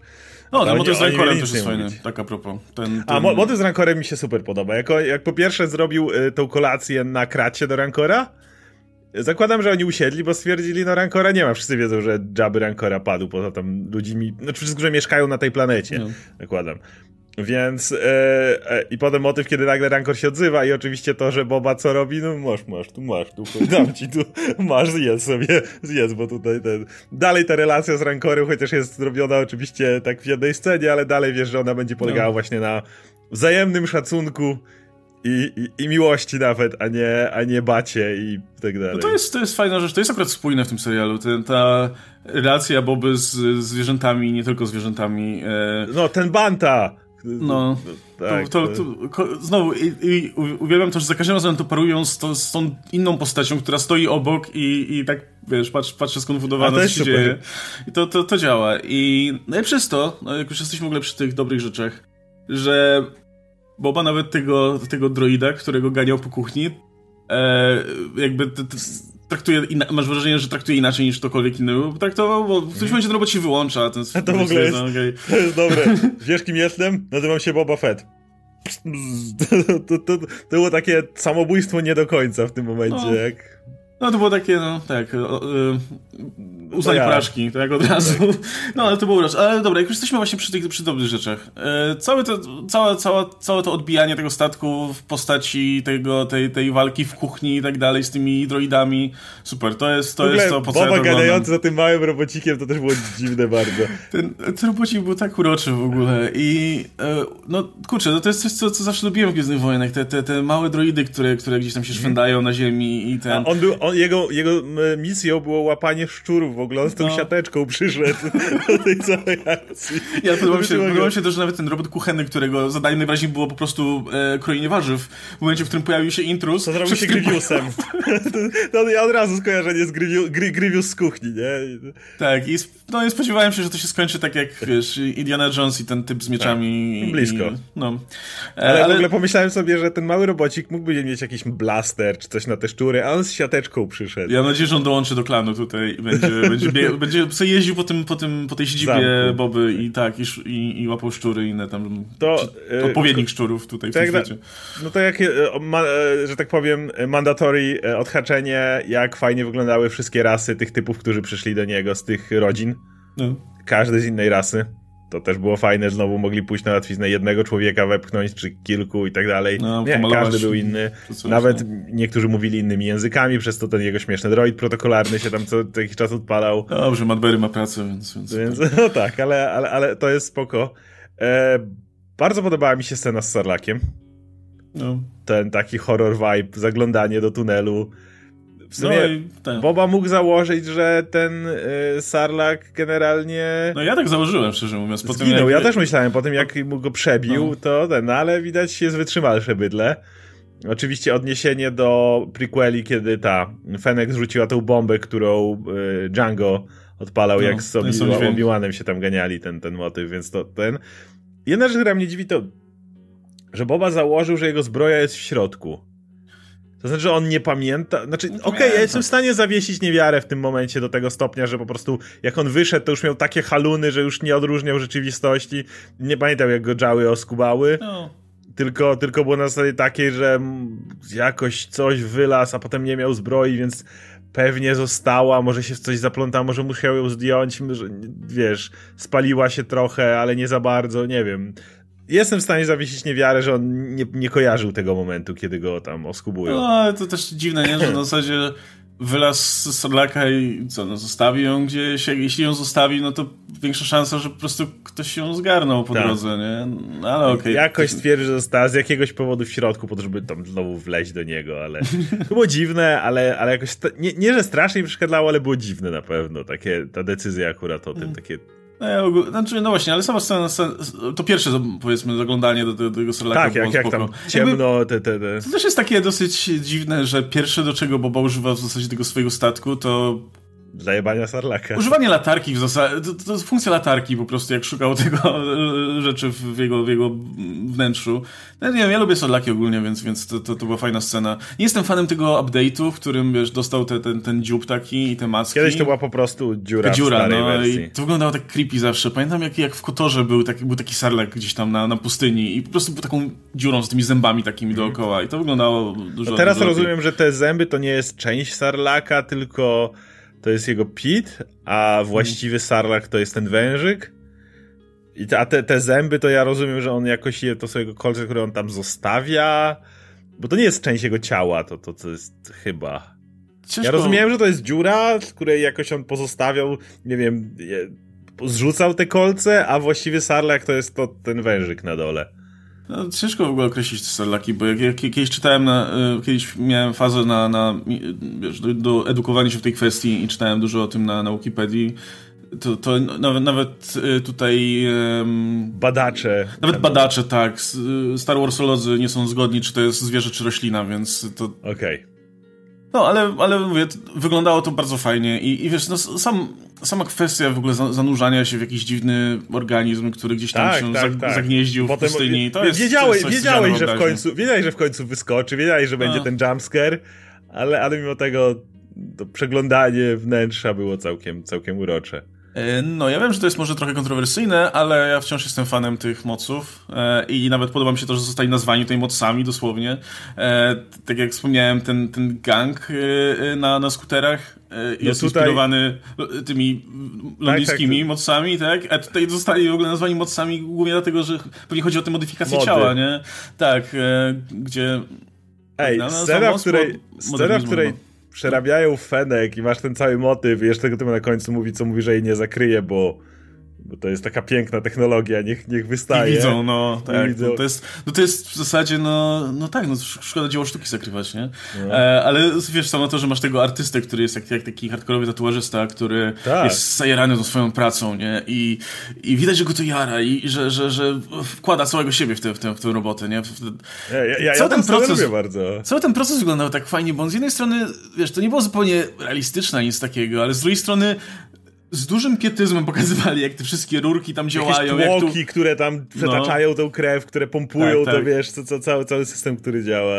Speaker 1: No, ten motyw z Rancorem też jest fajny, tak a propos. Ten, ten...
Speaker 2: A motyw z Rancorem mi się super podoba. Jako, jak po pierwsze zrobił y, tą kolację na kracie do Rancora, Zakładam, że oni usiedli, bo stwierdzili, no Rancora nie ma. Wszyscy wiedzą, że Jabby Rancora padł, poza tam ludźmi, znaczy wszyscy, którzy mieszkają na tej planecie, no. zakładam. Więc e, e, i potem motyw, kiedy nagle Rancor się odzywa i oczywiście to, że Boba co robi, no masz, masz, tu masz, tu dam ci, tu masz, zjedz sobie, zjedz, bo tutaj ten... Dalej ta relacja z Rancorem, chociaż jest zrobiona oczywiście tak w jednej scenie, ale dalej wiesz, że ona będzie polegała no. właśnie na wzajemnym szacunku i, i, i, miłości nawet, a nie, a nie bacie i tak dalej. No
Speaker 1: to, jest, to jest fajna rzecz, to jest akurat spójne w tym serialu, ten, ta relacja Boby z, z zwierzętami, nie tylko zwierzętami. E...
Speaker 2: No, ten Banta!
Speaker 1: No, tak, to, to, to, znowu i, i uwielbiam to, że za każdym razem to parują z, to, z tą inną postacią, która stoi obok i, i tak, wiesz, patrz, patrzę skonfundowana, co się dzieje. I to, to, to działa. I, no i przez to, no jak już jesteśmy w ogóle przy tych dobrych rzeczach, że Boba nawet tego, tego droida, którego ganiał po kuchni, e, jakby traktuje, masz wrażenie, że traktuje inaczej niż ktokolwiek inny traktował, bo w którymś momencie ten robot się wyłącza. Ten
Speaker 2: to w ogóle jest, okay. to jest dobre. Wiesz kim jestem? Nazywam się Boba Fett. To, to, to, to, było takie samobójstwo nie do końca w tym momencie, no. jak...
Speaker 1: No to było takie, no tak. Uznanie ja. porażki, tak od razu. No, ale to było urocze. Ale dobra, jak już jesteśmy właśnie przy tych przy dobrych rzeczach. E, całe, to, całe, całe, całe to odbijanie tego statku w postaci tego, tej, tej walki w kuchni i tak dalej z tymi droidami. Super, to jest to, jest to
Speaker 2: po co Boba ja gadający za tym małym robocikiem to też było dziwne bardzo.
Speaker 1: Ten, ten robocik był tak uroczy w ogóle i e, no kurczę, no to jest coś, co, co zawsze lubiłem w Gwiezdnych Wojnach. Te, te, te małe droidy, które, które gdzieś tam się mhm. szwędają na ziemi i ten... A
Speaker 2: on był, on, jego, jego misją było łapanie szczurów w ogóle, on z tą no. siateczką przyszedł do tej całej akcji.
Speaker 1: Ja podobał się, podobał się też nawet ten robot kuchenny, którego zadaniem najwyraźniej było po prostu e, krojenie warzyw. W momencie, w którym pojawił się intrus...
Speaker 2: To zrobił się Grievousem. to, ja od razu skojarzenie z Grievous z kuchni, nie?
Speaker 1: Tak, i no, spodziewałem się, że to się skończy tak jak, wiesz, Indiana Jones i ten typ z mieczami.
Speaker 2: Tak, blisko.
Speaker 1: I, no.
Speaker 2: E, ale, ale, w ogóle pomyślałem sobie, że ten mały robocik mógłby mieć jakiś blaster czy coś na te szczury, a on z siateczką przyszedł.
Speaker 1: Ja mam nadzieję, że on dołączy do klanu tutaj i będzie, będzie, będzie sobie jeździł po, tym, po, tym, po tej siedzibie Zamku. Boby i tak, i, i, i łapał szczury i inne tam, to, czy, odpowiednik szczurów tutaj w tym świecie.
Speaker 2: No to jak, e, e, że tak powiem, mandatory odhaczenie, jak fajnie wyglądały wszystkie rasy tych typów, którzy przyszli do niego z tych rodzin. No. Każdy z innej rasy. To też było fajne, znowu mogli pójść na łatwiznę jednego człowieka wepchnąć, czy kilku i tak dalej. No, nie, każdy był inny. Nawet niektórzy mówili innymi językami, przez to ten jego śmieszny droid protokolarny się tam co, co jakiś czas odpalał.
Speaker 1: Dobrze, Madberry ma pracę, więc... więc,
Speaker 2: więc no tak, ale, ale, ale to jest spoko. E, bardzo podobała mi się scena z Sarlakiem. No. Ten taki horror vibe, zaglądanie do tunelu w sumie no Boba mógł założyć, że ten y, Sarlak generalnie...
Speaker 1: No ja tak założyłem, szczerze mówiąc.
Speaker 2: Po zginął, jak... ja też myślałem, po tym jak mu go przebił, no. to ten, no, ale widać jest wytrzymalsze bydle. Oczywiście odniesienie do prequeli, kiedy ta Fennec zrzuciła tą bombę, którą y, Django odpalał, no, jak z Obi-Wanem się tam ganiali, ten, ten motyw, więc to ten... Jedna rzecz, która mnie dziwi, to że Boba założył, że jego zbroja jest w środku. To znaczy, że on nie pamięta. Znaczy, okej, okay, ja jestem w stanie zawiesić niewiarę w tym momencie do tego stopnia, że po prostu jak on wyszedł, to już miał takie haluny, że już nie odróżniał rzeczywistości. Nie pamiętał, jak go dżały oskubały. No. Tylko, tylko było na zasadzie takiej, że jakoś coś wylazł, a potem nie miał zbroi, więc pewnie została, może się w coś zaplątała, może musiał ją zdjąć, że, wiesz, spaliła się trochę, ale nie za bardzo, nie wiem jestem w stanie zawiesić niewiarę, że on nie, nie kojarzył tego momentu, kiedy go tam oskubują.
Speaker 1: No, ale to też dziwne, nie? Że na zasadzie wylaz z Sodlaka i co, no zostawi ją gdzieś, jeśli ją zostawi, no to większa szansa, że po prostu ktoś ją zgarnął po tak. drodze, nie? No, ale okej. Okay.
Speaker 2: Jakoś stwierdzi, że została z jakiegoś powodu w środku, po to, żeby tam znowu wleźć do niego, ale to było dziwne, ale, ale jakoś, nie, nie, że strasznie przeszkadzało, ale było dziwne na pewno, takie, ta decyzja akurat o tym, mm. takie
Speaker 1: no, znaczy, no właśnie, ale sama scena, to pierwsze, powiedzmy, zaglądanie do, do tego Sarlacka
Speaker 2: Tak, jak, jak tam ciemno, te, te, te.
Speaker 1: To też jest takie dosyć dziwne, że pierwsze, do czego Boba używa w zasadzie tego swojego statku, to
Speaker 2: Zajebania Sarlaka.
Speaker 1: Używanie latarki w zasadzie, to, to jest funkcja latarki po prostu, jak szukał tego e, rzeczy w jego, w jego wnętrzu. No, nie wiem, ja lubię Sarlaki ogólnie, więc, więc to, to, to, była fajna scena. Nie jestem fanem tego update'u, w którym, wiesz, dostał te, ten, ten dziób taki i te maski.
Speaker 2: Kiedyś to była po prostu dziura Ta dziura, no wersji.
Speaker 1: i to wyglądało tak creepy zawsze. Pamiętam, jak, jak w Kotorze był taki, był taki Sarlak gdzieś tam na, na pustyni i po prostu był taką dziurą z tymi zębami takimi mm. dookoła i to wyglądało dużo...
Speaker 2: No teraz
Speaker 1: dużo
Speaker 2: rozumiem, lepiej. że te zęby to nie jest część Sarlaka, tylko to jest jego pit, a właściwy sarlak to jest ten wężyk. I te, a te, te zęby to ja rozumiem, że on jakoś je, to są jego kolce, które on tam zostawia. Bo to nie jest część jego ciała, to, to, to jest chyba. Ciężko. Ja rozumiałem, że to jest dziura, z której jakoś on pozostawiał, nie wiem, zrzucał te kolce, a właściwy sarlak to jest to ten wężyk na dole.
Speaker 1: No, ciężko w ogóle określić te sarlaki, bo jak, jak kiedyś czytałem, na, y, kiedyś miałem fazę na, na wiesz, do, do, edukowania się w tej kwestii i czytałem dużo o tym na, na Wikipedii, to, to nawet, nawet y, tutaj... Um,
Speaker 2: badacze.
Speaker 1: Nawet badacze, tak. Star Warsolodzy nie są zgodni, czy to jest zwierzę, czy roślina, więc to...
Speaker 2: Okej. Okay.
Speaker 1: No, ale, ale mówię, wyglądało to bardzo fajnie i, i wiesz, no, sam, sama kwestia w ogóle zanurzania się w jakiś dziwny organizm, który gdzieś tam tak, się tak, zag tak. zagnieździł Potem, w pustyni, to jest
Speaker 2: Wiedziałeś, to jest wiedziałeś że w końcu, wiedziałeś, że w końcu wyskoczy, wiedziałeś, że będzie A. ten jumpscare, ale, ale mimo tego to przeglądanie wnętrza było całkiem, całkiem urocze.
Speaker 1: E, no, ja wiem, że to jest może trochę kontrowersyjne, ale ja wciąż jestem fanem tych moców e, i nawet podoba mi się to, że zostali nazwani tutaj mocami dosłownie. E, tak jak wspomniałem, ten, ten gang na, na skuterach jest no tutaj... inspirowany tymi londyńskimi tak, tak, mocami, tak? A tutaj zostali w ogóle nazwani mocami głównie dlatego, że pewnie chodzi o tę modyfikację Mody. ciała, nie? Tak, gdzie...
Speaker 2: Ej, no, scena, w której, scena, w której przerabiają fenek i masz ten cały motyw i jeszcze tego na końcu mówi, co mówi, że jej nie zakryje, bo bo to jest taka piękna technologia, niech, niech wystaje.
Speaker 1: I widzą, no, tak. Widzą. No, to, jest, no to jest w zasadzie, no, no tak, no szkoda dzieło sztuki zakrywać, nie? No. E, ale wiesz, samo to, że masz tego artystę, który jest jak, jak taki hardkorowy tatuażysta, który tak. jest zajarany tą swoją pracą, nie? I, I widać, że go to jara i że, że, że wkłada całego siebie w tę, w tę, w tę robotę, nie? W,
Speaker 2: ja, ja, ja, cały ten proces, bardzo.
Speaker 1: Cały ten proces wyglądał tak fajnie, bo on z jednej strony, wiesz, to nie było zupełnie realistyczne nic takiego, ale z drugiej strony z dużym pietyzmem pokazywali, jak te wszystkie rurki tam działają.
Speaker 2: Jakieś tłoki, jak tu... które tam przetaczają no. tą krew, które pompują, tak, tak. to wiesz, to, to, cały, cały system, który działa.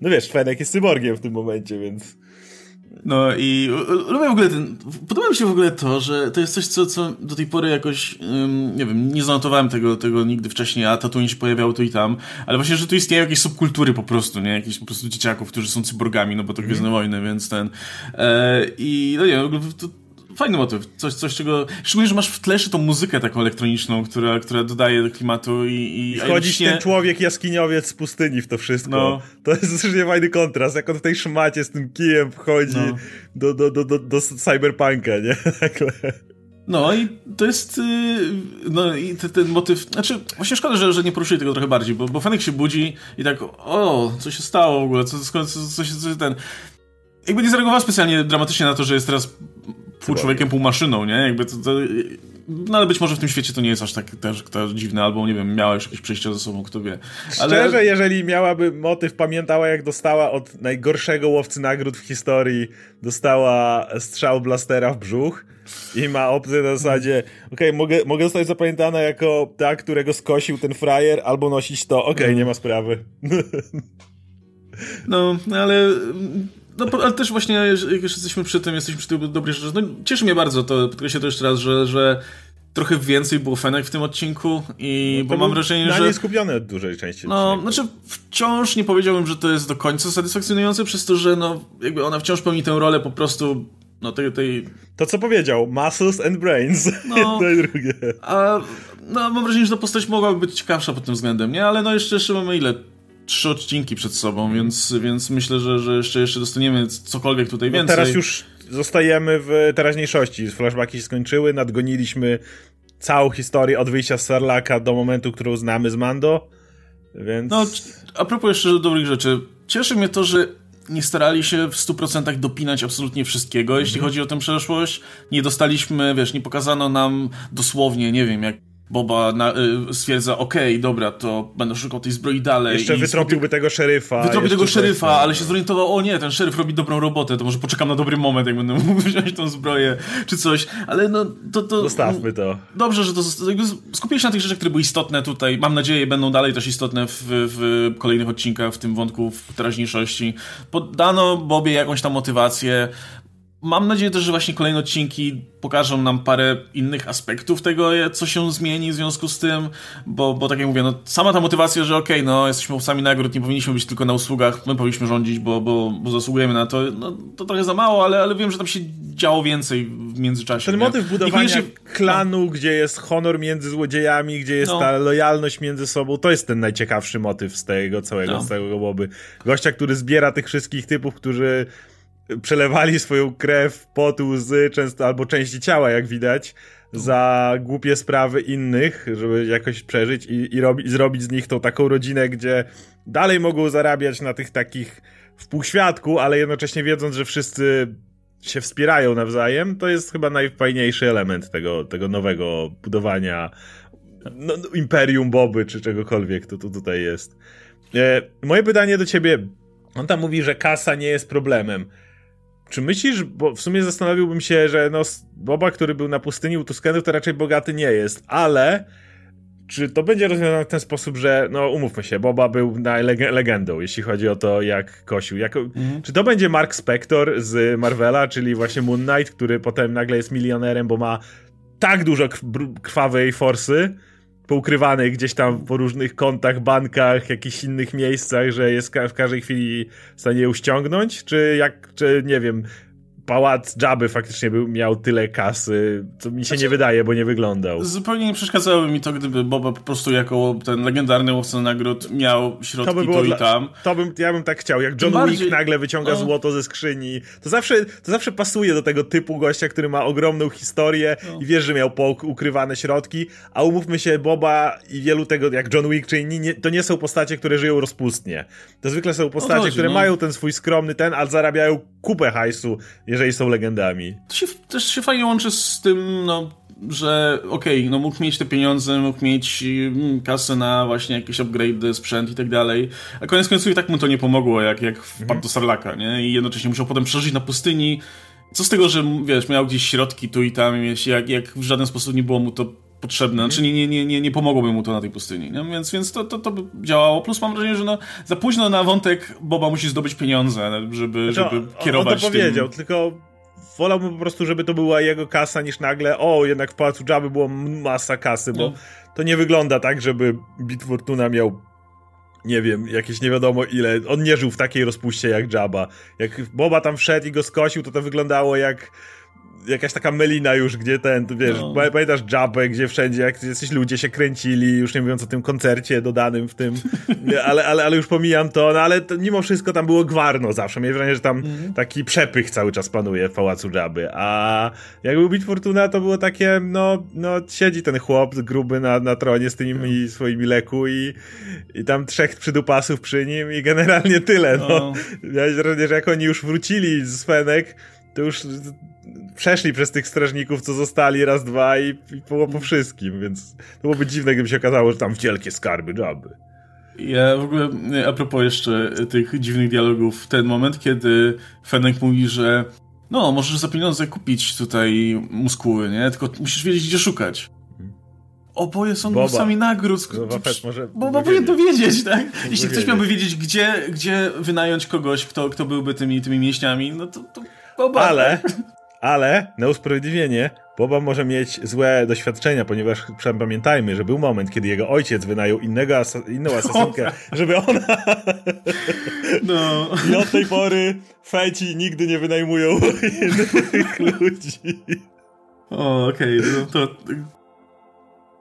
Speaker 2: No wiesz, Fenek jest cyborgiem w tym momencie, więc...
Speaker 1: No i lubię w ogóle ten. Podoba mi się w ogóle to, że to jest coś, co, co do tej pory jakoś. Um, nie wiem, nie zanotowałem tego, tego nigdy wcześniej, a Tatooine się pojawiało tu i tam. Ale właśnie, że tu istnieją jakieś subkultury po prostu, nie? Jakieś po prostu dzieciaków, którzy są cyborgami, no bo to Gwiezdne mm. Wojny, więc ten. E, I no nie, to, fajny motyw. Coś, coś czego. Szczególnie, że masz w tle tą muzykę taką elektroniczną, która, która dodaje do klimatu i. I,
Speaker 2: I wchodzić ten człowiek jaskiniowiec z pustyni w to wszystko. No. To jest strasznie fajny kontrast. Jak on w tej szmacie z tym kijem wchodzi no. do, do, do, do, do cyberpunka, nie?
Speaker 1: No i to jest. Y, no i ten, ten motyw. Znaczy, właśnie szkoda, że, że nie poruszyli tego trochę bardziej, bo, bo Fenek się budzi i tak, o, co się stało w ogóle, co, co, co, co się co ten. Jakby nie zareagował specjalnie dramatycznie na to, że jest teraz pół człowiekiem, pół maszyną, nie? Jakby to, to, no ale być może w tym świecie to nie jest aż tak też, tak dziwne, albo nie wiem, miała już jakieś przejście ze sobą, kto wie.
Speaker 2: Ale... Szczerze, jeżeli miałaby motyw, pamiętała jak dostała od najgorszego łowcy nagród w historii, dostała strzał blastera w brzuch i ma opcję na zasadzie, okej, okay, mogę, mogę zostać zapamiętana jako ta, którego skosił ten frajer, albo nosić to, okej, okay, nie ma sprawy.
Speaker 1: No, ale no, ale też właśnie, jak już jesteśmy przy tym, jesteśmy przy tej dobrej rzeczy, no cieszy mnie bardzo to, podkreślę to jeszcze raz, że, że trochę więcej było fenek w tym odcinku i no, bo mam wrażenie, na że...
Speaker 2: nie skupiony od dużej części.
Speaker 1: No, znaczy wciąż nie powiedziałbym, że to jest do końca satysfakcjonujące przez to, że no jakby ona wciąż pełni tę rolę po prostu no tej... tej...
Speaker 2: To co powiedział, muscles and brains. No, Jedno i drugie.
Speaker 1: A no, mam wrażenie, że ta postać mogłaby być ciekawsza pod tym względem, nie? Ale no jeszcze, jeszcze mamy ile? Trzy odcinki przed sobą, więc, więc myślę, że, że jeszcze, jeszcze dostaniemy cokolwiek tutaj no więcej.
Speaker 2: teraz już zostajemy w teraźniejszości. Flashbacki się skończyły, nadgoniliśmy całą historię od wyjścia z Sarlaka do momentu, którą znamy z Mando, więc...
Speaker 1: No, a propos jeszcze dobrych rzeczy. Cieszy mnie to, że nie starali się w 100% dopinać absolutnie wszystkiego, jeśli mhm. chodzi o tę przeszłość. Nie dostaliśmy, wiesz, nie pokazano nam dosłownie, nie wiem, jak Boba na, y, stwierdza, okej, okay, dobra, to będę szukał tej zbroi dalej.
Speaker 2: Jeszcze wytropiłby tego szeryfa.
Speaker 1: Wytropił tego szeryfa, ale się zorientował, o nie, ten szeryf robi dobrą robotę, to może poczekam na dobry moment, jak będę mógł wziąć tą zbroję, czy coś, ale no to... to
Speaker 2: Zostawmy to.
Speaker 1: Dobrze, że to skupili się na tych rzeczach, które były istotne tutaj, mam nadzieję, będą dalej też istotne w, w kolejnych odcinkach, w tym wątku w teraźniejszości. Podano Bobie jakąś tam motywację, Mam nadzieję też, że właśnie kolejne odcinki pokażą nam parę innych aspektów tego, co się zmieni w związku z tym, bo, bo tak jak mówię, no, sama ta motywacja, że okej, okay, no jesteśmy łowcami nagród, nie powinniśmy być tylko na usługach, my powinniśmy rządzić, bo, bo, bo zasługujemy na to, no to trochę za mało, ale, ale wiem, że tam się działo więcej w międzyczasie.
Speaker 2: Ten nie? motyw budowania się... klanu, no. gdzie jest honor między złodziejami, gdzie jest no. ta lojalność między sobą, to jest ten najciekawszy motyw z tego całego, no. z całego boby. Gościa, który zbiera tych wszystkich typów, którzy przelewali swoją krew, pot, łzy, często albo części ciała, jak widać, za głupie sprawy innych, żeby jakoś przeżyć i, i, i zrobić z nich tą taką rodzinę, gdzie dalej mogą zarabiać na tych takich w półświadku, ale jednocześnie wiedząc, że wszyscy się wspierają nawzajem, to jest chyba najfajniejszy element tego, tego nowego budowania no, no imperium Boby, czy czegokolwiek to tu tutaj jest. E, moje pytanie do ciebie, on tam mówi, że kasa nie jest problemem. Czy myślisz, bo w sumie zastanowiłbym się, że no, Boba, który był na pustyni u Tuskenów, to raczej bogaty nie jest, ale czy to będzie rozwiązane w ten sposób, że, no umówmy się, Boba był na leg legendą, jeśli chodzi o to, jak kosił. Mhm. Czy to będzie Mark Spector z Marvela, czyli właśnie Moon Knight, który potem nagle jest milionerem, bo ma tak dużo krwawej forsy, poukrywanej gdzieś tam po różnych kątach, bankach, jakichś innych miejscach, że jest w każdej chwili w stanie ją ściągnąć, czy jak, czy nie wiem, pałac Jabby faktycznie był, miał tyle kasy, co mi się znaczy, nie wydaje, bo nie wyglądał.
Speaker 1: Zupełnie nie przeszkadzałoby mi to, gdyby Boba po prostu jako ten legendarny łowca nagród miał środki to, by to i tam.
Speaker 2: To bym, ja bym tak chciał, jak John bardziej, Wick nagle wyciąga no. złoto ze skrzyni. To zawsze, to zawsze pasuje do tego typu gościa, który ma ogromną historię no. i wiesz, że miał ukrywane środki, a umówmy się, Boba i wielu tego, jak John Wick czy inni, nie, to nie są postacie, które żyją rozpustnie. To zwykle są postacie, chodzi, które no. mają ten swój skromny ten, ale zarabiają kupę hajsu, jeżeli są legendami.
Speaker 1: To się, też się fajnie łączy z tym, no, że okej, okay, no mógł mieć te pieniądze, mógł mieć mm, kasę na właśnie jakieś upgrade, sprzęt i tak dalej, a koniec końców i tak mu to nie pomogło, jak, jak wpadł mhm. do Sarlaka, nie? I jednocześnie musiał potem przeżyć na pustyni. Co z tego, że wiesz, miał gdzieś środki tu i tam, jak, jak w żaden sposób nie było mu to potrzebne, czyli nie, nie, nie, nie pomogłoby mu to na tej pustyni, nie? więc, więc to, to, to by działało. Plus mam wrażenie, że no, za późno na wątek Boba musi zdobyć pieniądze, żeby, znaczy, żeby kierować
Speaker 2: on to powiedział,
Speaker 1: tym.
Speaker 2: tylko wolałbym po prostu, żeby to była jego kasa, niż nagle, o, jednak w Pałacu Jabby było masa kasy, bo no. to nie wygląda tak, żeby Bit Fortuna miał nie wiem, jakieś nie wiadomo ile. On nie żył w takiej rozpuście jak Jabba. Jak Boba tam wszedł i go skosił, to to wyglądało jak jakaś taka melina już, gdzie ten, wiesz, no. pamiętasz Jabę, gdzie wszędzie jak jacyś ludzie się kręcili, już nie mówiąc o tym koncercie dodanym w tym, ale, ale, ale już pomijam to, no ale to, mimo wszystko tam było gwarno zawsze, miałem wrażenie, że tam mm. taki przepych cały czas panuje w Pałacu Jaby, a jak był Bit Fortuna, to było takie, no, no siedzi ten chłop gruby na, na tronie z tymi no. swoimi leku i, i tam trzech przydupasów przy nim i generalnie tyle, no. no. Miałeś wrażenie, że jak oni już wrócili z Fenek, to już przeszli przez tych strażników, co zostali raz, dwa i, i było po wszystkim, więc to byłoby dziwne, gdyby się okazało, że tam wielkie skarby Jabby.
Speaker 1: Ja w ogóle, a propos jeszcze tych dziwnych dialogów, ten moment, kiedy Fenek mówi, że no, możesz za pieniądze kupić tutaj muskuły, nie? Tylko musisz wiedzieć, gdzie szukać. Oboje są Boba. sami nagród.
Speaker 2: Może
Speaker 1: Boba powinien to wiedzieć, tak? Jeśli ktoś miałby wiedzieć, gdzie, gdzie wynająć kogoś, kto, kto byłby tymi, tymi mięśniami, no to, to Boba.
Speaker 2: Ale, ale na usprawiedliwienie Boba może mieć złe doświadczenia, ponieważ pamiętajmy, że był moment, kiedy jego ojciec wynajął innego asa inną asasynkę, żeby ona... No. I od tej pory feci nigdy nie wynajmują innych ludzi.
Speaker 1: O, okej, okay. no to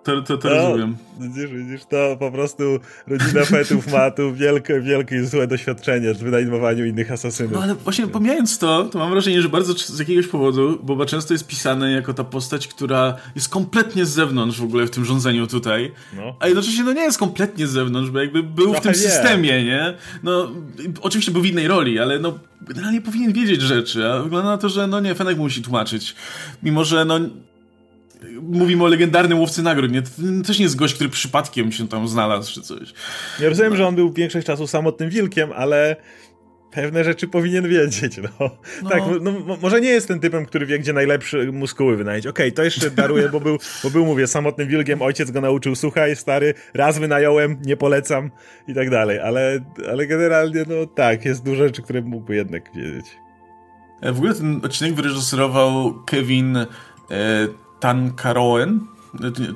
Speaker 1: to, to, to no, rozumiem.
Speaker 2: Widzisz, widzisz, to po prostu rodzina Fetów ma tu wielkie, wielkie złe doświadczenie w wynajmowaniu innych asasynów.
Speaker 1: No ale właśnie pomijając to, to mam wrażenie, że bardzo z jakiegoś powodu Boba często jest pisany jako ta postać, która jest kompletnie z zewnątrz w ogóle w tym rządzeniu tutaj, no. a jednocześnie no nie jest kompletnie z zewnątrz, bo jakby był Trochę w tym nie. systemie, nie? No, oczywiście był w innej roli, ale no generalnie powinien wiedzieć rzeczy, a wygląda na to, że no nie, Fenek musi tłumaczyć. Mimo, że no mówimy o legendarnym łowcy nagród, nie? To też nie jest gość, który przypadkiem się tam znalazł, czy coś.
Speaker 2: Ja rozumiem, no. że on był większość czasu samotnym wilkiem, ale pewne rzeczy powinien wiedzieć, no. no. Tak, no, może nie jest ten typem, który wie, gdzie najlepsze muskuły wynająć. Okej, okay, to jeszcze daruję, bo był, bo był, mówię, samotnym wilkiem, ojciec go nauczył, słuchaj, stary, raz wynająłem, nie polecam i tak dalej, ale, ale generalnie, no tak, jest dużo rzeczy, które mógłby jednak wiedzieć.
Speaker 1: E, w ogóle ten odcinek wyreżyserował Kevin e, Tankaroen,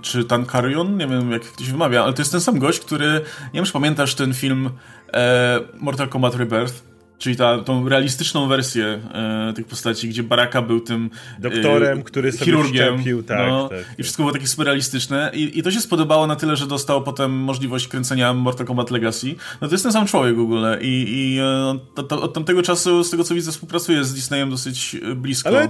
Speaker 1: czy Tankarion, nie wiem jak ktoś wymawia, ale to jest ten sam gość, który, nie wiem czy pamiętasz ten film e, Mortal Kombat Rebirth, Czyli ta, tą realistyczną wersję e, tych postaci, gdzie Baraka był tym
Speaker 2: e, doktorem, e, który sobie chirurgiem, szczepił, tak, no, tak,
Speaker 1: tak, I wszystko było takie super realistyczne. I, I to się spodobało na tyle, że dostał potem możliwość kręcenia Mortal Kombat Legacy. No to jest ten sam człowiek w ogóle. I, i e, to, to, od tamtego czasu, z tego co widzę, współpracuje z Disneyem dosyć e, blisko. Ale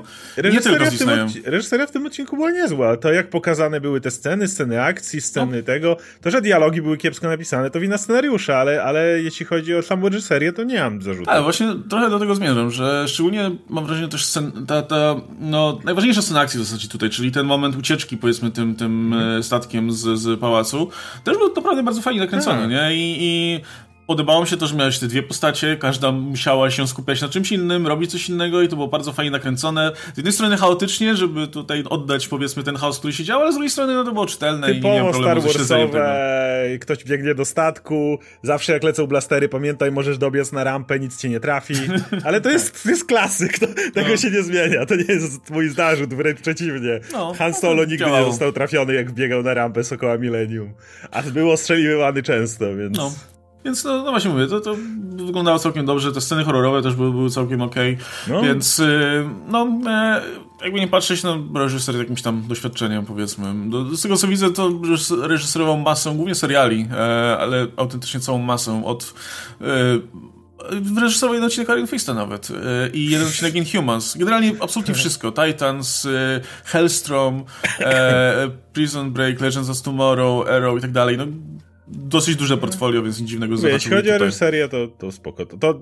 Speaker 1: nie tylko z Disneyem.
Speaker 2: reżyseria w tym odcinku była niezła. To jak pokazane były te sceny, sceny akcji, sceny no. tego, to, że dialogi były kiepsko napisane, to wina scenariusza, ale, ale jeśli chodzi o samą reżyserię, to nie mam zarzutu
Speaker 1: właśnie trochę do tego zmierzam, że szczególnie mam wrażenie też scen, ta, ta no, najważniejsza scena akcji w zasadzie tutaj, czyli ten moment ucieczki powiedzmy tym, tym mm. statkiem z, z pałacu, też był naprawdę bardzo fajnie nakręcony, tak. nie? I, I podobało mi się to, że miałeś te dwie postacie, każda musiała się skupiać na czymś innym, robić coś innego i to było bardzo fajnie nakręcone. Z jednej strony chaotycznie, żeby tutaj oddać powiedzmy ten chaos, który się działo, ale z drugiej strony no to było czytelne
Speaker 2: Typowo
Speaker 1: i nie miałem problemu
Speaker 2: Star Warsowe, ktoś biegnie do statku, zawsze jak lecą blastery, pamiętaj, możesz dobiec na rampę, nic cię nie trafi, ale to jest, to jest klasyk, to, tego no. się nie zmienia, to nie jest mój zarzut, wręcz przeciwnie. No, Han Solo nigdy działało. nie został trafiony, jak biegał na rampę Sokoła Millennium, a był ostrzeliwany często, więc... No.
Speaker 1: Więc no, no, właśnie mówię, to, to wyglądało całkiem dobrze, te sceny horrorowe też były, były całkiem okej, okay. no. więc y, no e, jakby nie patrzeć, no reżyser jakimś tam doświadczeniem powiedzmy. Do, z tego co widzę, to reżyserował masę, głównie seriali, e, ale autentycznie całą masę od e, Wyreżyserował jeden odcinek Iron Fista nawet i jeden odcinek Inhumans. Generalnie absolutnie wszystko. Titans, Hellstrom, Prison Break, Legends of Tomorrow, Arrow i tak dalej. No, dosyć duże portfolio, więc nic dziwnego
Speaker 2: zobaczyć. Jeśli chodzi tutaj. o reżyserię, to, to spoko. To, to,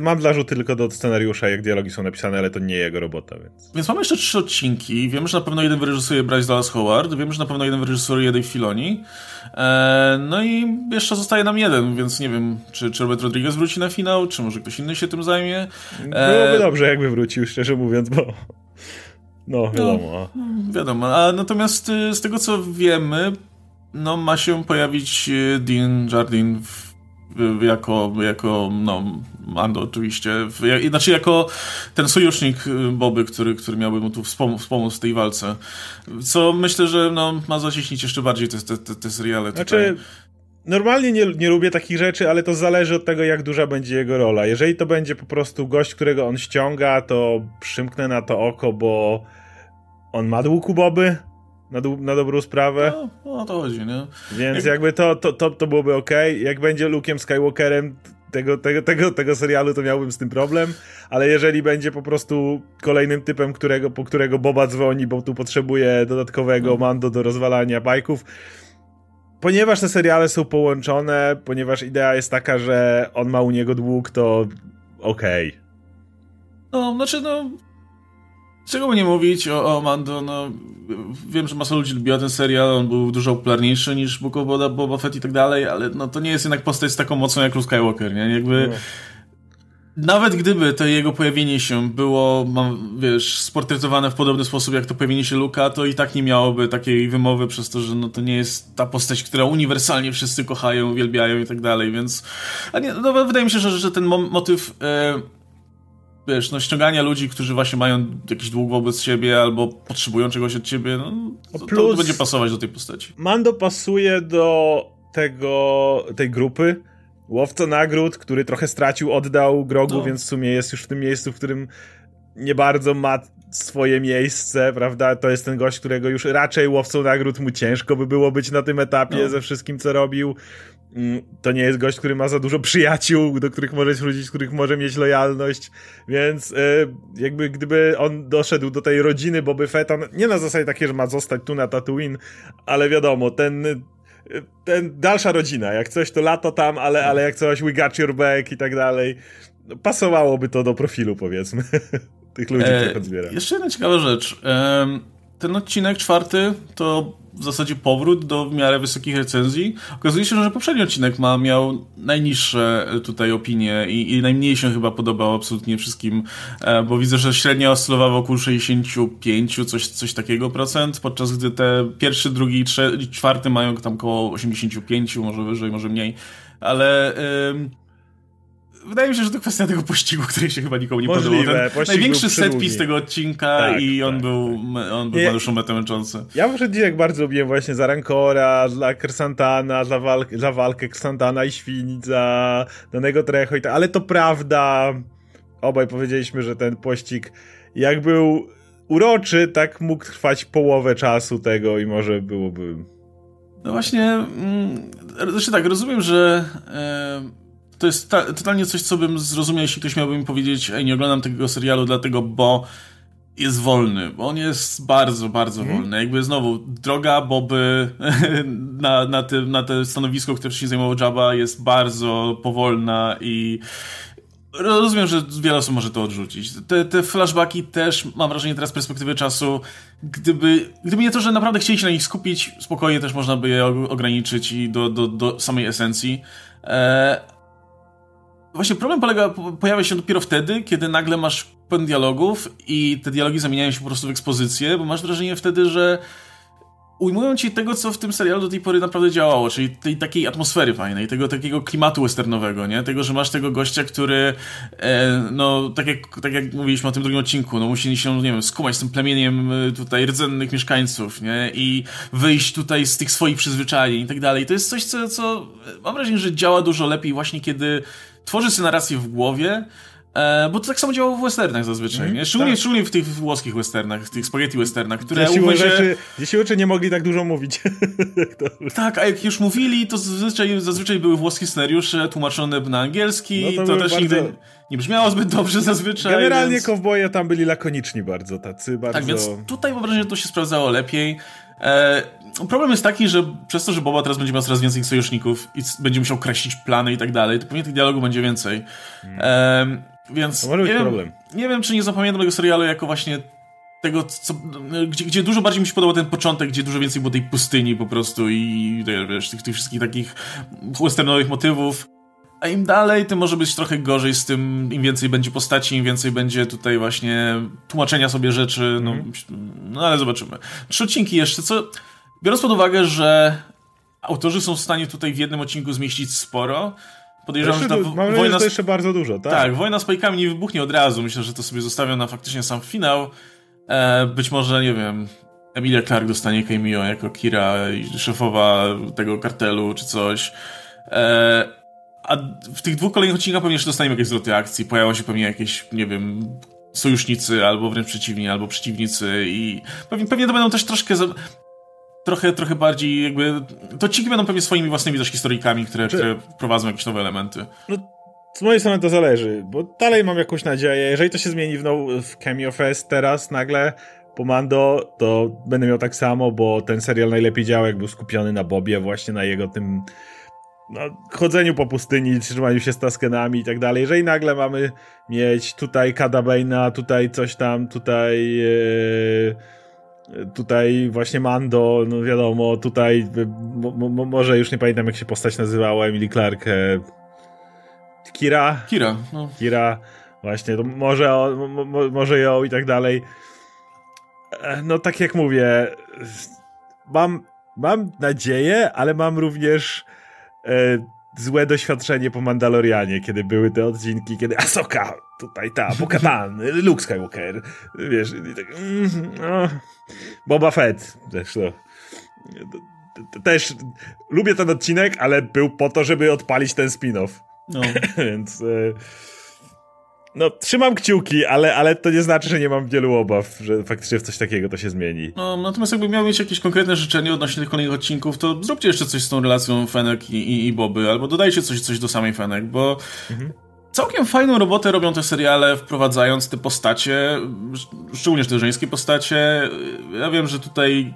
Speaker 2: mam zarzuty tylko do scenariusza, jak dialogi są napisane, ale to nie jego robota, więc...
Speaker 1: Więc mamy jeszcze trzy odcinki. Wiemy, że na pewno jeden wyreżyseruje Bryce Dallas Howard, wiemy, że na pewno jeden wyreżyseruje Dave Filoni. Eee, no i jeszcze zostaje nam jeden, więc nie wiem, czy, czy Robert Rodriguez wróci na finał, czy może ktoś inny się tym zajmie.
Speaker 2: Eee, Byłoby dobrze, jakby wrócił, szczerze mówiąc, bo... No, wiadomo.
Speaker 1: No, wiadomo. A natomiast y, z tego, co wiemy, no, ma się pojawić e, Dean Jardin w, w, jako, jako no, Mando oczywiście, w, znaczy jako ten sojusznik e, Boby, który, który miałby mu tu wspom wspomóc w tej walce. Co myślę, że no, ma zacieśnić jeszcze bardziej te, te, te, te seriale. Znaczy,
Speaker 2: normalnie nie, nie lubię takich rzeczy, ale to zależy od tego, jak duża będzie jego rola. Jeżeli to będzie po prostu gość, którego on ściąga, to przymknę na to oko, bo on ma dług u Boby, na, do, na dobrą sprawę.
Speaker 1: No, no o to chodzi, nie?
Speaker 2: Więc jakby to, to, to, to byłoby ok. Jak będzie Luke'em Skywalkerem tego, tego, tego, tego serialu, to miałbym z tym problem, ale jeżeli będzie po prostu kolejnym typem, którego, po którego Boba dzwoni, bo tu potrzebuje dodatkowego no. mando do rozwalania bajków, ponieważ te seriale są połączone, ponieważ idea jest taka, że on ma u niego dług, to okej. Okay.
Speaker 1: No, znaczy, no, Czego by nie mówić o, o Mando, no wiem, że masa ludzi lubiła ten serial, on był dużo popularniejszy niż Book of Boba, Boba Fett i tak dalej, ale no to nie jest jednak postać z taką mocą jak Luke Skywalker, nie? Jakby... No. Nawet gdyby to jego pojawienie się było, mam, wiesz, sportretowane w podobny sposób jak to pojawienie się Luka, to i tak nie miałoby takiej wymowy przez to, że no to nie jest ta postać, która uniwersalnie wszyscy kochają, uwielbiają i tak dalej, więc... A nie, no, wydaje mi się, że, że ten motyw... E, wiesz, no ściągania ludzi, którzy właśnie mają jakiś dług wobec siebie albo potrzebują czegoś od ciebie, no, to, Plus, to będzie pasować do tej postaci.
Speaker 2: Mando pasuje do tego, tej grupy. Łowca nagród, który trochę stracił, oddał Grogu, no. więc w sumie jest już w tym miejscu, w którym nie bardzo ma swoje miejsce, prawda? To jest ten gość, którego już raczej łowcą nagród mu ciężko by było być na tym etapie no. ze wszystkim, co robił. Mm, to nie jest gość, który ma za dużo przyjaciół, do których może wrócić, których może mieć lojalność, więc e, jakby gdyby on doszedł do tej rodziny Boby Fetta, nie na zasadzie takiej, że ma zostać tu na Tatooine, ale wiadomo, ten e, ten dalsza rodzina, jak coś to lato tam, ale, ale jak coś we got your back i tak dalej, no, pasowałoby to do profilu powiedzmy tych ludzi, e, których.
Speaker 1: Jeszcze jedna ciekawa rzecz. ten odcinek czwarty to w zasadzie powrót do w miarę wysokich recenzji. Okazuje się, że poprzedni odcinek ma, miał najniższe tutaj opinie i, i najmniej się chyba podobał absolutnie wszystkim, e, bo widzę, że średnia oscylowała wokół 65, coś, coś takiego procent, podczas gdy te pierwszy, drugi, trzeci, czwarty mają tam około 85, może wyżej, może mniej, ale... Yy, wydaje mi się, że to kwestia tego pościgu, który się chyba nikomu nie Możliwe, podobał. Ten największy setpis tego odcinka tak, i on tak, był, tak. on był Mariuszą metę męczący.
Speaker 2: Ja muszę dzisiaj bardzo lubiłem właśnie za Rancora, dla Kersantana, za, walk, za walkę Kersantana i Świnic, za danego Trecho i tak, ale to prawda, obaj powiedzieliśmy, że ten pościg jak był uroczy, tak mógł trwać połowę czasu tego i może byłoby...
Speaker 1: No właśnie, mm, znaczy tak, rozumiem, że... Yy to jest ta, totalnie coś, co bym zrozumiał, jeśli ktoś miałby mi powiedzieć, ej, nie oglądam tego serialu dlatego, bo jest wolny, bo on jest bardzo, bardzo mm. wolny. Jakby znowu, droga Boby na, na, te, na te stanowisko, które się zajmował Jabba jest bardzo powolna i rozumiem, że wiele osób może to odrzucić. Te, te flashbacki też, mam wrażenie teraz z perspektywy czasu, gdyby, gdyby nie to, że naprawdę chcieli się na nich skupić, spokojnie też można by je ograniczyć i do, do, do samej esencji. E, Właśnie problem polega, pojawia się dopiero wtedy, kiedy nagle masz pełen dialogów i te dialogi zamieniają się po prostu w ekspozycję, bo masz wrażenie wtedy, że ujmują ci tego, co w tym serialu do tej pory naprawdę działało, czyli tej takiej atmosfery fajnej, tego takiego klimatu westernowego, nie? Tego, że masz tego gościa, który e, no, tak jak, tak jak mówiliśmy o tym drugim odcinku, no musi się, nie wiem, skumać z tym plemieniem e, tutaj rdzennych mieszkańców, nie? I wyjść tutaj z tych swoich przyzwyczajeń i tak dalej. To jest coś, co, co mam wrażenie, że działa dużo lepiej właśnie, kiedy tworzy sobie narrację w głowie, E, bo to tak samo działało w westernach zazwyczaj, mm, nie? Szczególnie, tak. szczególnie w tych włoskich westernach, w tych spaghetti westernach, które
Speaker 2: gdzie siłą, rzeczy, gdzie siłą nie mogli tak dużo mówić.
Speaker 1: tak, a jak już mówili, to zazwyczaj, zazwyczaj były włoskie scenariusze tłumaczone na angielski, no to, to też bardzo... nigdy nie brzmiało zbyt dobrze zazwyczaj.
Speaker 2: Generalnie więc... kowboje tam byli lakoniczni bardzo, tacy bardzo...
Speaker 1: Tak, więc tutaj mam wrażenie, że to się sprawdzało lepiej. E, problem jest taki, że przez to, że Boba teraz będzie miał coraz więcej sojuszników i będzie musiał kreślić plany i tak dalej, to pewnie tych dialogów będzie więcej. Hmm. E, więc
Speaker 2: to może być
Speaker 1: nie
Speaker 2: problem.
Speaker 1: Wiem, nie wiem, czy nie zapamiętam tego serialu jako właśnie tego, co, gdzie, gdzie, dużo bardziej mi się podobał ten początek, gdzie dużo więcej było tej pustyni po prostu i wiesz, tych, tych wszystkich takich westernowych motywów. A im dalej, tym może być trochę gorzej z tym, im więcej będzie postaci, im więcej będzie tutaj właśnie tłumaczenia sobie rzeczy, no, mm. no ale zobaczymy. Trzy odcinki jeszcze, co biorąc pod uwagę, że autorzy są w stanie tutaj w jednym odcinku zmieścić sporo,
Speaker 2: Podejrzewam, że ta mam wojna... Że to jeszcze bardzo dużo, tak?
Speaker 1: Tak, wojna z pajkami nie wybuchnie od razu. Myślę, że to sobie zostawią na faktycznie sam finał. E, być może, nie wiem, Emilia Clark dostanie cameo jako Kira, szefowa tego kartelu, czy coś. E, a w tych dwóch kolejnych odcinkach pewnie jeszcze dostaniemy jakieś zwroty akcji. Pojawią się pewnie jakieś, nie wiem, sojusznicy, albo wręcz przeciwni, albo przeciwnicy i pewnie, pewnie to będą też troszkę trochę, trochę bardziej jakby... To ci będą pewnie swoimi własnymi też historyjkami, które, Czy... które wprowadzą jakieś nowe elementy.
Speaker 2: No, z mojej strony to zależy, bo dalej mam jakąś nadzieję. Jeżeli to się zmieni w, now, w Cameo Fest teraz nagle po Mando, to będę miał tak samo, bo ten serial najlepiej działał, jak był skupiony na Bobie, właśnie na jego tym no, chodzeniu po pustyni, trzymaniu się z taskenami i tak dalej. Jeżeli nagle mamy mieć tutaj Kada tutaj coś tam, tutaj... Yy Tutaj właśnie Mando, no wiadomo, tutaj może już nie pamiętam jak się postać nazywała, Emily Clark. E, Kira?
Speaker 1: Kira, no.
Speaker 2: Kira, właśnie, to może, mo, może ją i tak dalej. E, no tak jak mówię, mam, mam nadzieję, ale mam również e, złe doświadczenie po Mandalorianie, kiedy były te odcinki, kiedy Asoka, tutaj ta, Bo-Katan, Luke Skywalker, wiesz, i tak, no. Boba Fett też, no. Też lubię ten odcinek, ale był po to, żeby odpalić ten spin-off. No. Więc... E, no, trzymam kciuki, ale, ale to nie znaczy, że nie mam wielu obaw, że faktycznie w coś takiego to się zmieni.
Speaker 1: No, natomiast jakby miał mieć jakieś konkretne życzenie odnośnie tych kolejnych odcinków, to zróbcie jeszcze coś z tą relacją Fenek i, i, i Boby, albo dodajcie coś, coś do samej Fenek, bo mhm. Całkiem fajną robotę robią te seriale, wprowadzając te postacie, szczególnie te żeńskie postacie. Ja wiem, że tutaj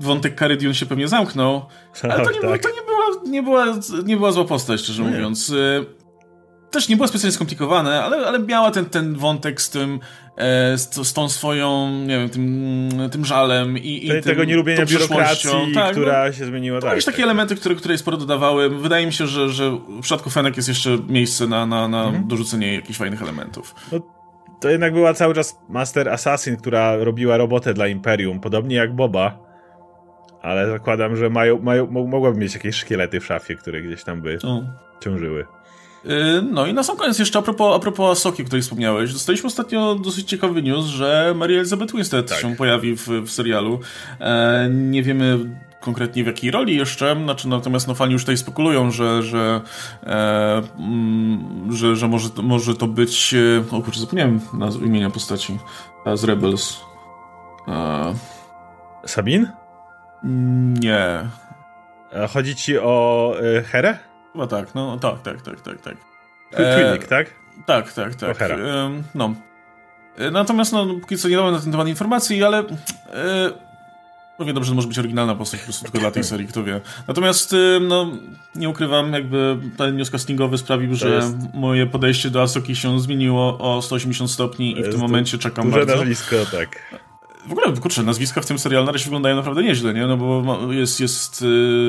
Speaker 1: wątek Carydion się pewnie zamknął, ale to nie, tak. to nie, była, nie, była, nie była zła postać, szczerze mówiąc też nie było specjalnie skomplikowane, ale, ale miała ten, ten wątek z tym, e, z, z, tą swoją, nie wiem, tym, tym żalem i, i
Speaker 2: tym, tego nielubienia biurokracji, tak, która no, się zmieniła.
Speaker 1: Tak, jakieś takie tak. elementy, które, które sporo dodawały. Wydaje mi się, że, że w przypadku Fenek jest jeszcze miejsce na, na, na mhm. dorzucenie jakichś fajnych elementów. No,
Speaker 2: to jednak była cały czas Master Assassin, która robiła robotę dla Imperium, podobnie jak Boba. Ale zakładam, że mają, mają, mogłaby mieć jakieś szkielety w szafie, które gdzieś tam by o. ciążyły.
Speaker 1: Y, no i na sam koniec jeszcze a propos, a propos Soki, o której wspomniałeś. Dostaliśmy ostatnio dosyć ciekawy news, że Mary Elizabeth Winstead tak. się pojawi w, w serialu. E, nie wiemy konkretnie w jakiej roli jeszcze, znaczy, natomiast no, fani już tutaj spekulują, że, że, e, mm, że, że może, może to być... E, o kurczę, zapomniałem nazwy imienia postaci z Rebels.
Speaker 2: E, Sabin?
Speaker 1: Nie.
Speaker 2: Chodzi ci o y, Herę?
Speaker 1: Chyba tak, no tak, tak, tak, tak, tak.
Speaker 2: Twinik, e, tak?
Speaker 1: Tak, tak, tak. E, no. E, natomiast, no, póki co nie dałem na ten temat informacji, ale... E, Równie dobrze to może być oryginalna postać po prostu tylko dla tej serii, kto wie. Natomiast, e, no, nie ukrywam, jakby ten news castingowy sprawił, że moje podejście do Asoki się zmieniło o 180 stopni i w tym momencie czekam
Speaker 2: duże
Speaker 1: bardzo.
Speaker 2: nazwisko, tak.
Speaker 1: W ogóle, kurczę, nazwiska w tym serialu na razie wyglądają naprawdę nieźle, nie? No bo jest, jest y,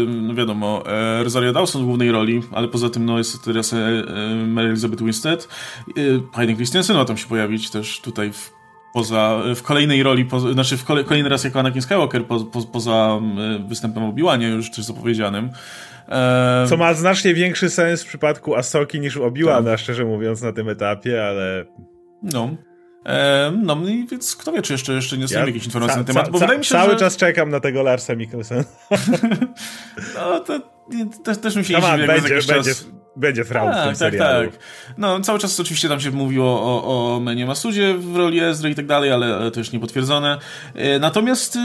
Speaker 1: no wiadomo, e, Rosario Dawson w głównej roli, ale poza tym no jest teraz e, e, Mary Elizabeth Winstead. Hayden Christensen ma tam się pojawić też tutaj w poza, w kolejnej roli, po, znaczy w kole, kolejny raz jako Anakin Skywalker po, po, poza występem Obi-Wanie już też zapowiedzianym.
Speaker 2: Co ma znacznie większy sens w przypadku Asoki niż Obi-Wana, tak. szczerze mówiąc, na tym etapie, ale...
Speaker 1: No. No i więc kto wie, czy jeszcze, jeszcze nie znajdę ja jakichś informacji na temat, bo wydaje mi się,
Speaker 2: Cały
Speaker 1: że...
Speaker 2: czas czekam na tego Larsa Mikkelsen.
Speaker 1: no to też, też mi się nie dziwi,
Speaker 2: będzie, będzie, czas... będzie Fraud tak, w tym tak, serialu. Tak.
Speaker 1: No cały czas oczywiście tam się mówiło o, o Menie Masudzie w roli Ezra i tak dalej, ale, ale to już niepotwierdzone. E, natomiast y,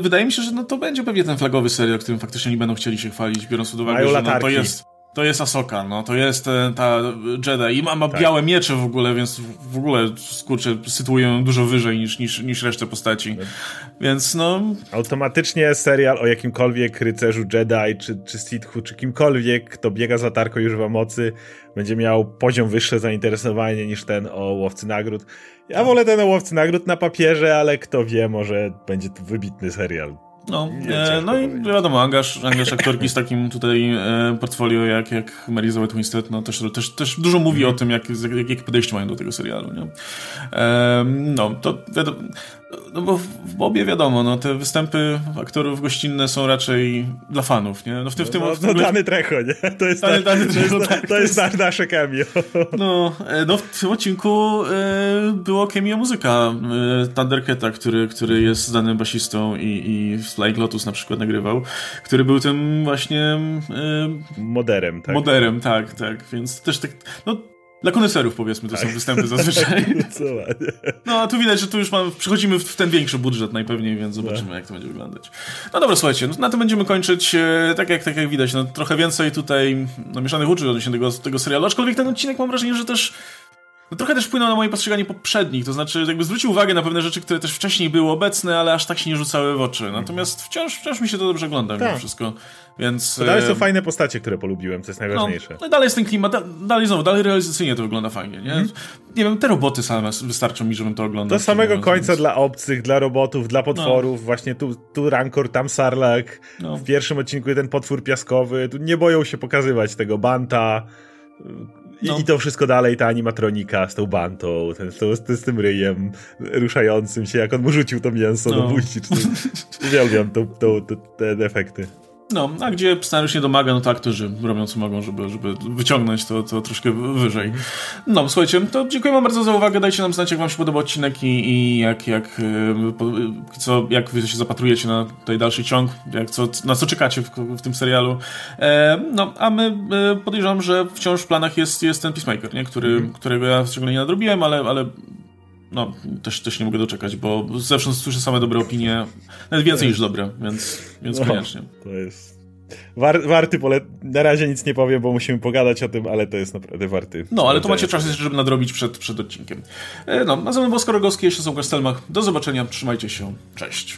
Speaker 1: wydaje mi się, że no to będzie pewnie ten flagowy serial, którym faktycznie nie będą chcieli się chwalić, biorąc pod uwagę, Mają że no, to jest to jest Asoka, no, to jest e, ta Jedi i ma, ma tak. białe miecze w ogóle, więc w ogóle, skurczę, sytuują ją dużo wyżej niż, niż, niż resztę postaci. Więc no...
Speaker 2: Automatycznie serial o jakimkolwiek rycerzu Jedi, czy, czy Sithu, czy kimkolwiek, kto biega za tarką i używa mocy, będzie miał poziom wyższe zainteresowanie niż ten o Łowcy Nagród. Ja wolę ten o Łowcy Nagród na papierze, ale kto wie, może będzie to wybitny serial.
Speaker 1: No, e, no i wiadomo, angaż, angaż aktorki z takim tutaj e, portfolio jak, jak Mary Elizabeth Winstead, no też, też, też dużo mówi mm. o tym, jak, jak, jak podejście mają do tego serialu, nie? E, no, to wiadomo, no bo w Bobie wiadomo, no te występy aktorów gościnne są raczej dla fanów, nie?
Speaker 2: No w tym, w tym no, no, no Dany Trecho, nie? To jest, dany, dany to jest, tak, to jest, jest nasze cameo.
Speaker 1: No, e, no w tym odcinku e, było cameo muzyka e, Thundercata, który, który jest znanym basistą i, i Flying Lotus na przykład nagrywał, który był tym właśnie
Speaker 2: e, moderem, tak?
Speaker 1: Moderem, tak, tak, więc też tak, no dla koneserów powiedzmy, to tak. są występy zazwyczaj. no a tu widać, że tu już mam, przechodzimy w ten większy budżet najpewniej, więc zobaczymy jak to będzie wyglądać. No dobra, słuchajcie, no, na tym będziemy kończyć. E, tak jak, tak jak widać, no, trochę więcej tutaj no, mieszanych uczuć odnośnie tego, tego serialu, aczkolwiek ten odcinek mam wrażenie, że też no trochę też wpłynął na moje postrzeganie poprzednich, to znaczy jakby zwrócił uwagę na pewne rzeczy, które też wcześniej były obecne, ale aż tak się nie rzucały w oczy. Natomiast wciąż, wciąż mi się to dobrze ogląda tak. mimo wszystko. Więc,
Speaker 2: to dalej są fajne postacie, które polubiłem, co jest najważniejsze.
Speaker 1: No, no dalej jest ten klimat, da, dalej znowu, dalej realizacyjnie to wygląda fajnie, nie? Mm. Nie wiem, te roboty same wystarczą mi, żebym to oglądał.
Speaker 2: Do samego końca więc... dla obcych, dla robotów, dla potworów, no. właśnie tu, tu Rancor, tam Sarlak, no. w pierwszym odcinku ten potwór piaskowy, tu nie boją się pokazywać tego Banta, i, no. I, to wszystko dalej, ta animatronika z tą bantą, ten, z, z, tym ryjem ruszającym się, jak on mu rzucił to mięso no. do buzi. Uwielbiam to, to, to, te efekty.
Speaker 1: No, a gdzie scenariusz nie domaga, no to aktorzy robią co mogą, żeby, żeby wyciągnąć to, to troszkę wyżej. No, słuchajcie, to dziękuję wam bardzo za uwagę, dajcie nam znać, jak wam się podoba odcinek i, i jak, jak, y, co, jak wy się zapatrujecie na tutaj dalszy ciąg, jak co, na co czekacie w, w tym serialu. E, no, a my e, podejrzewam, że wciąż w planach jest, jest ten Peacemaker, nie? Który, mm. którego ja szczególnie nie nadrobiłem, ale, ale no, też, też nie mogę doczekać, bo zawsze słyszę same dobre opinie, nawet więcej niż dobre, więc, więc no, koniecznie.
Speaker 2: To jest War, warty pole... Na razie nic nie powiem, bo musimy pogadać o tym, ale to jest naprawdę warty.
Speaker 1: No, ale to macie czas jeszcze, żeby nadrobić przed, przed odcinkiem. E, no, nazywam Bosko Rogowski, jeszcze są w Gastelmach. Do zobaczenia, trzymajcie się, cześć.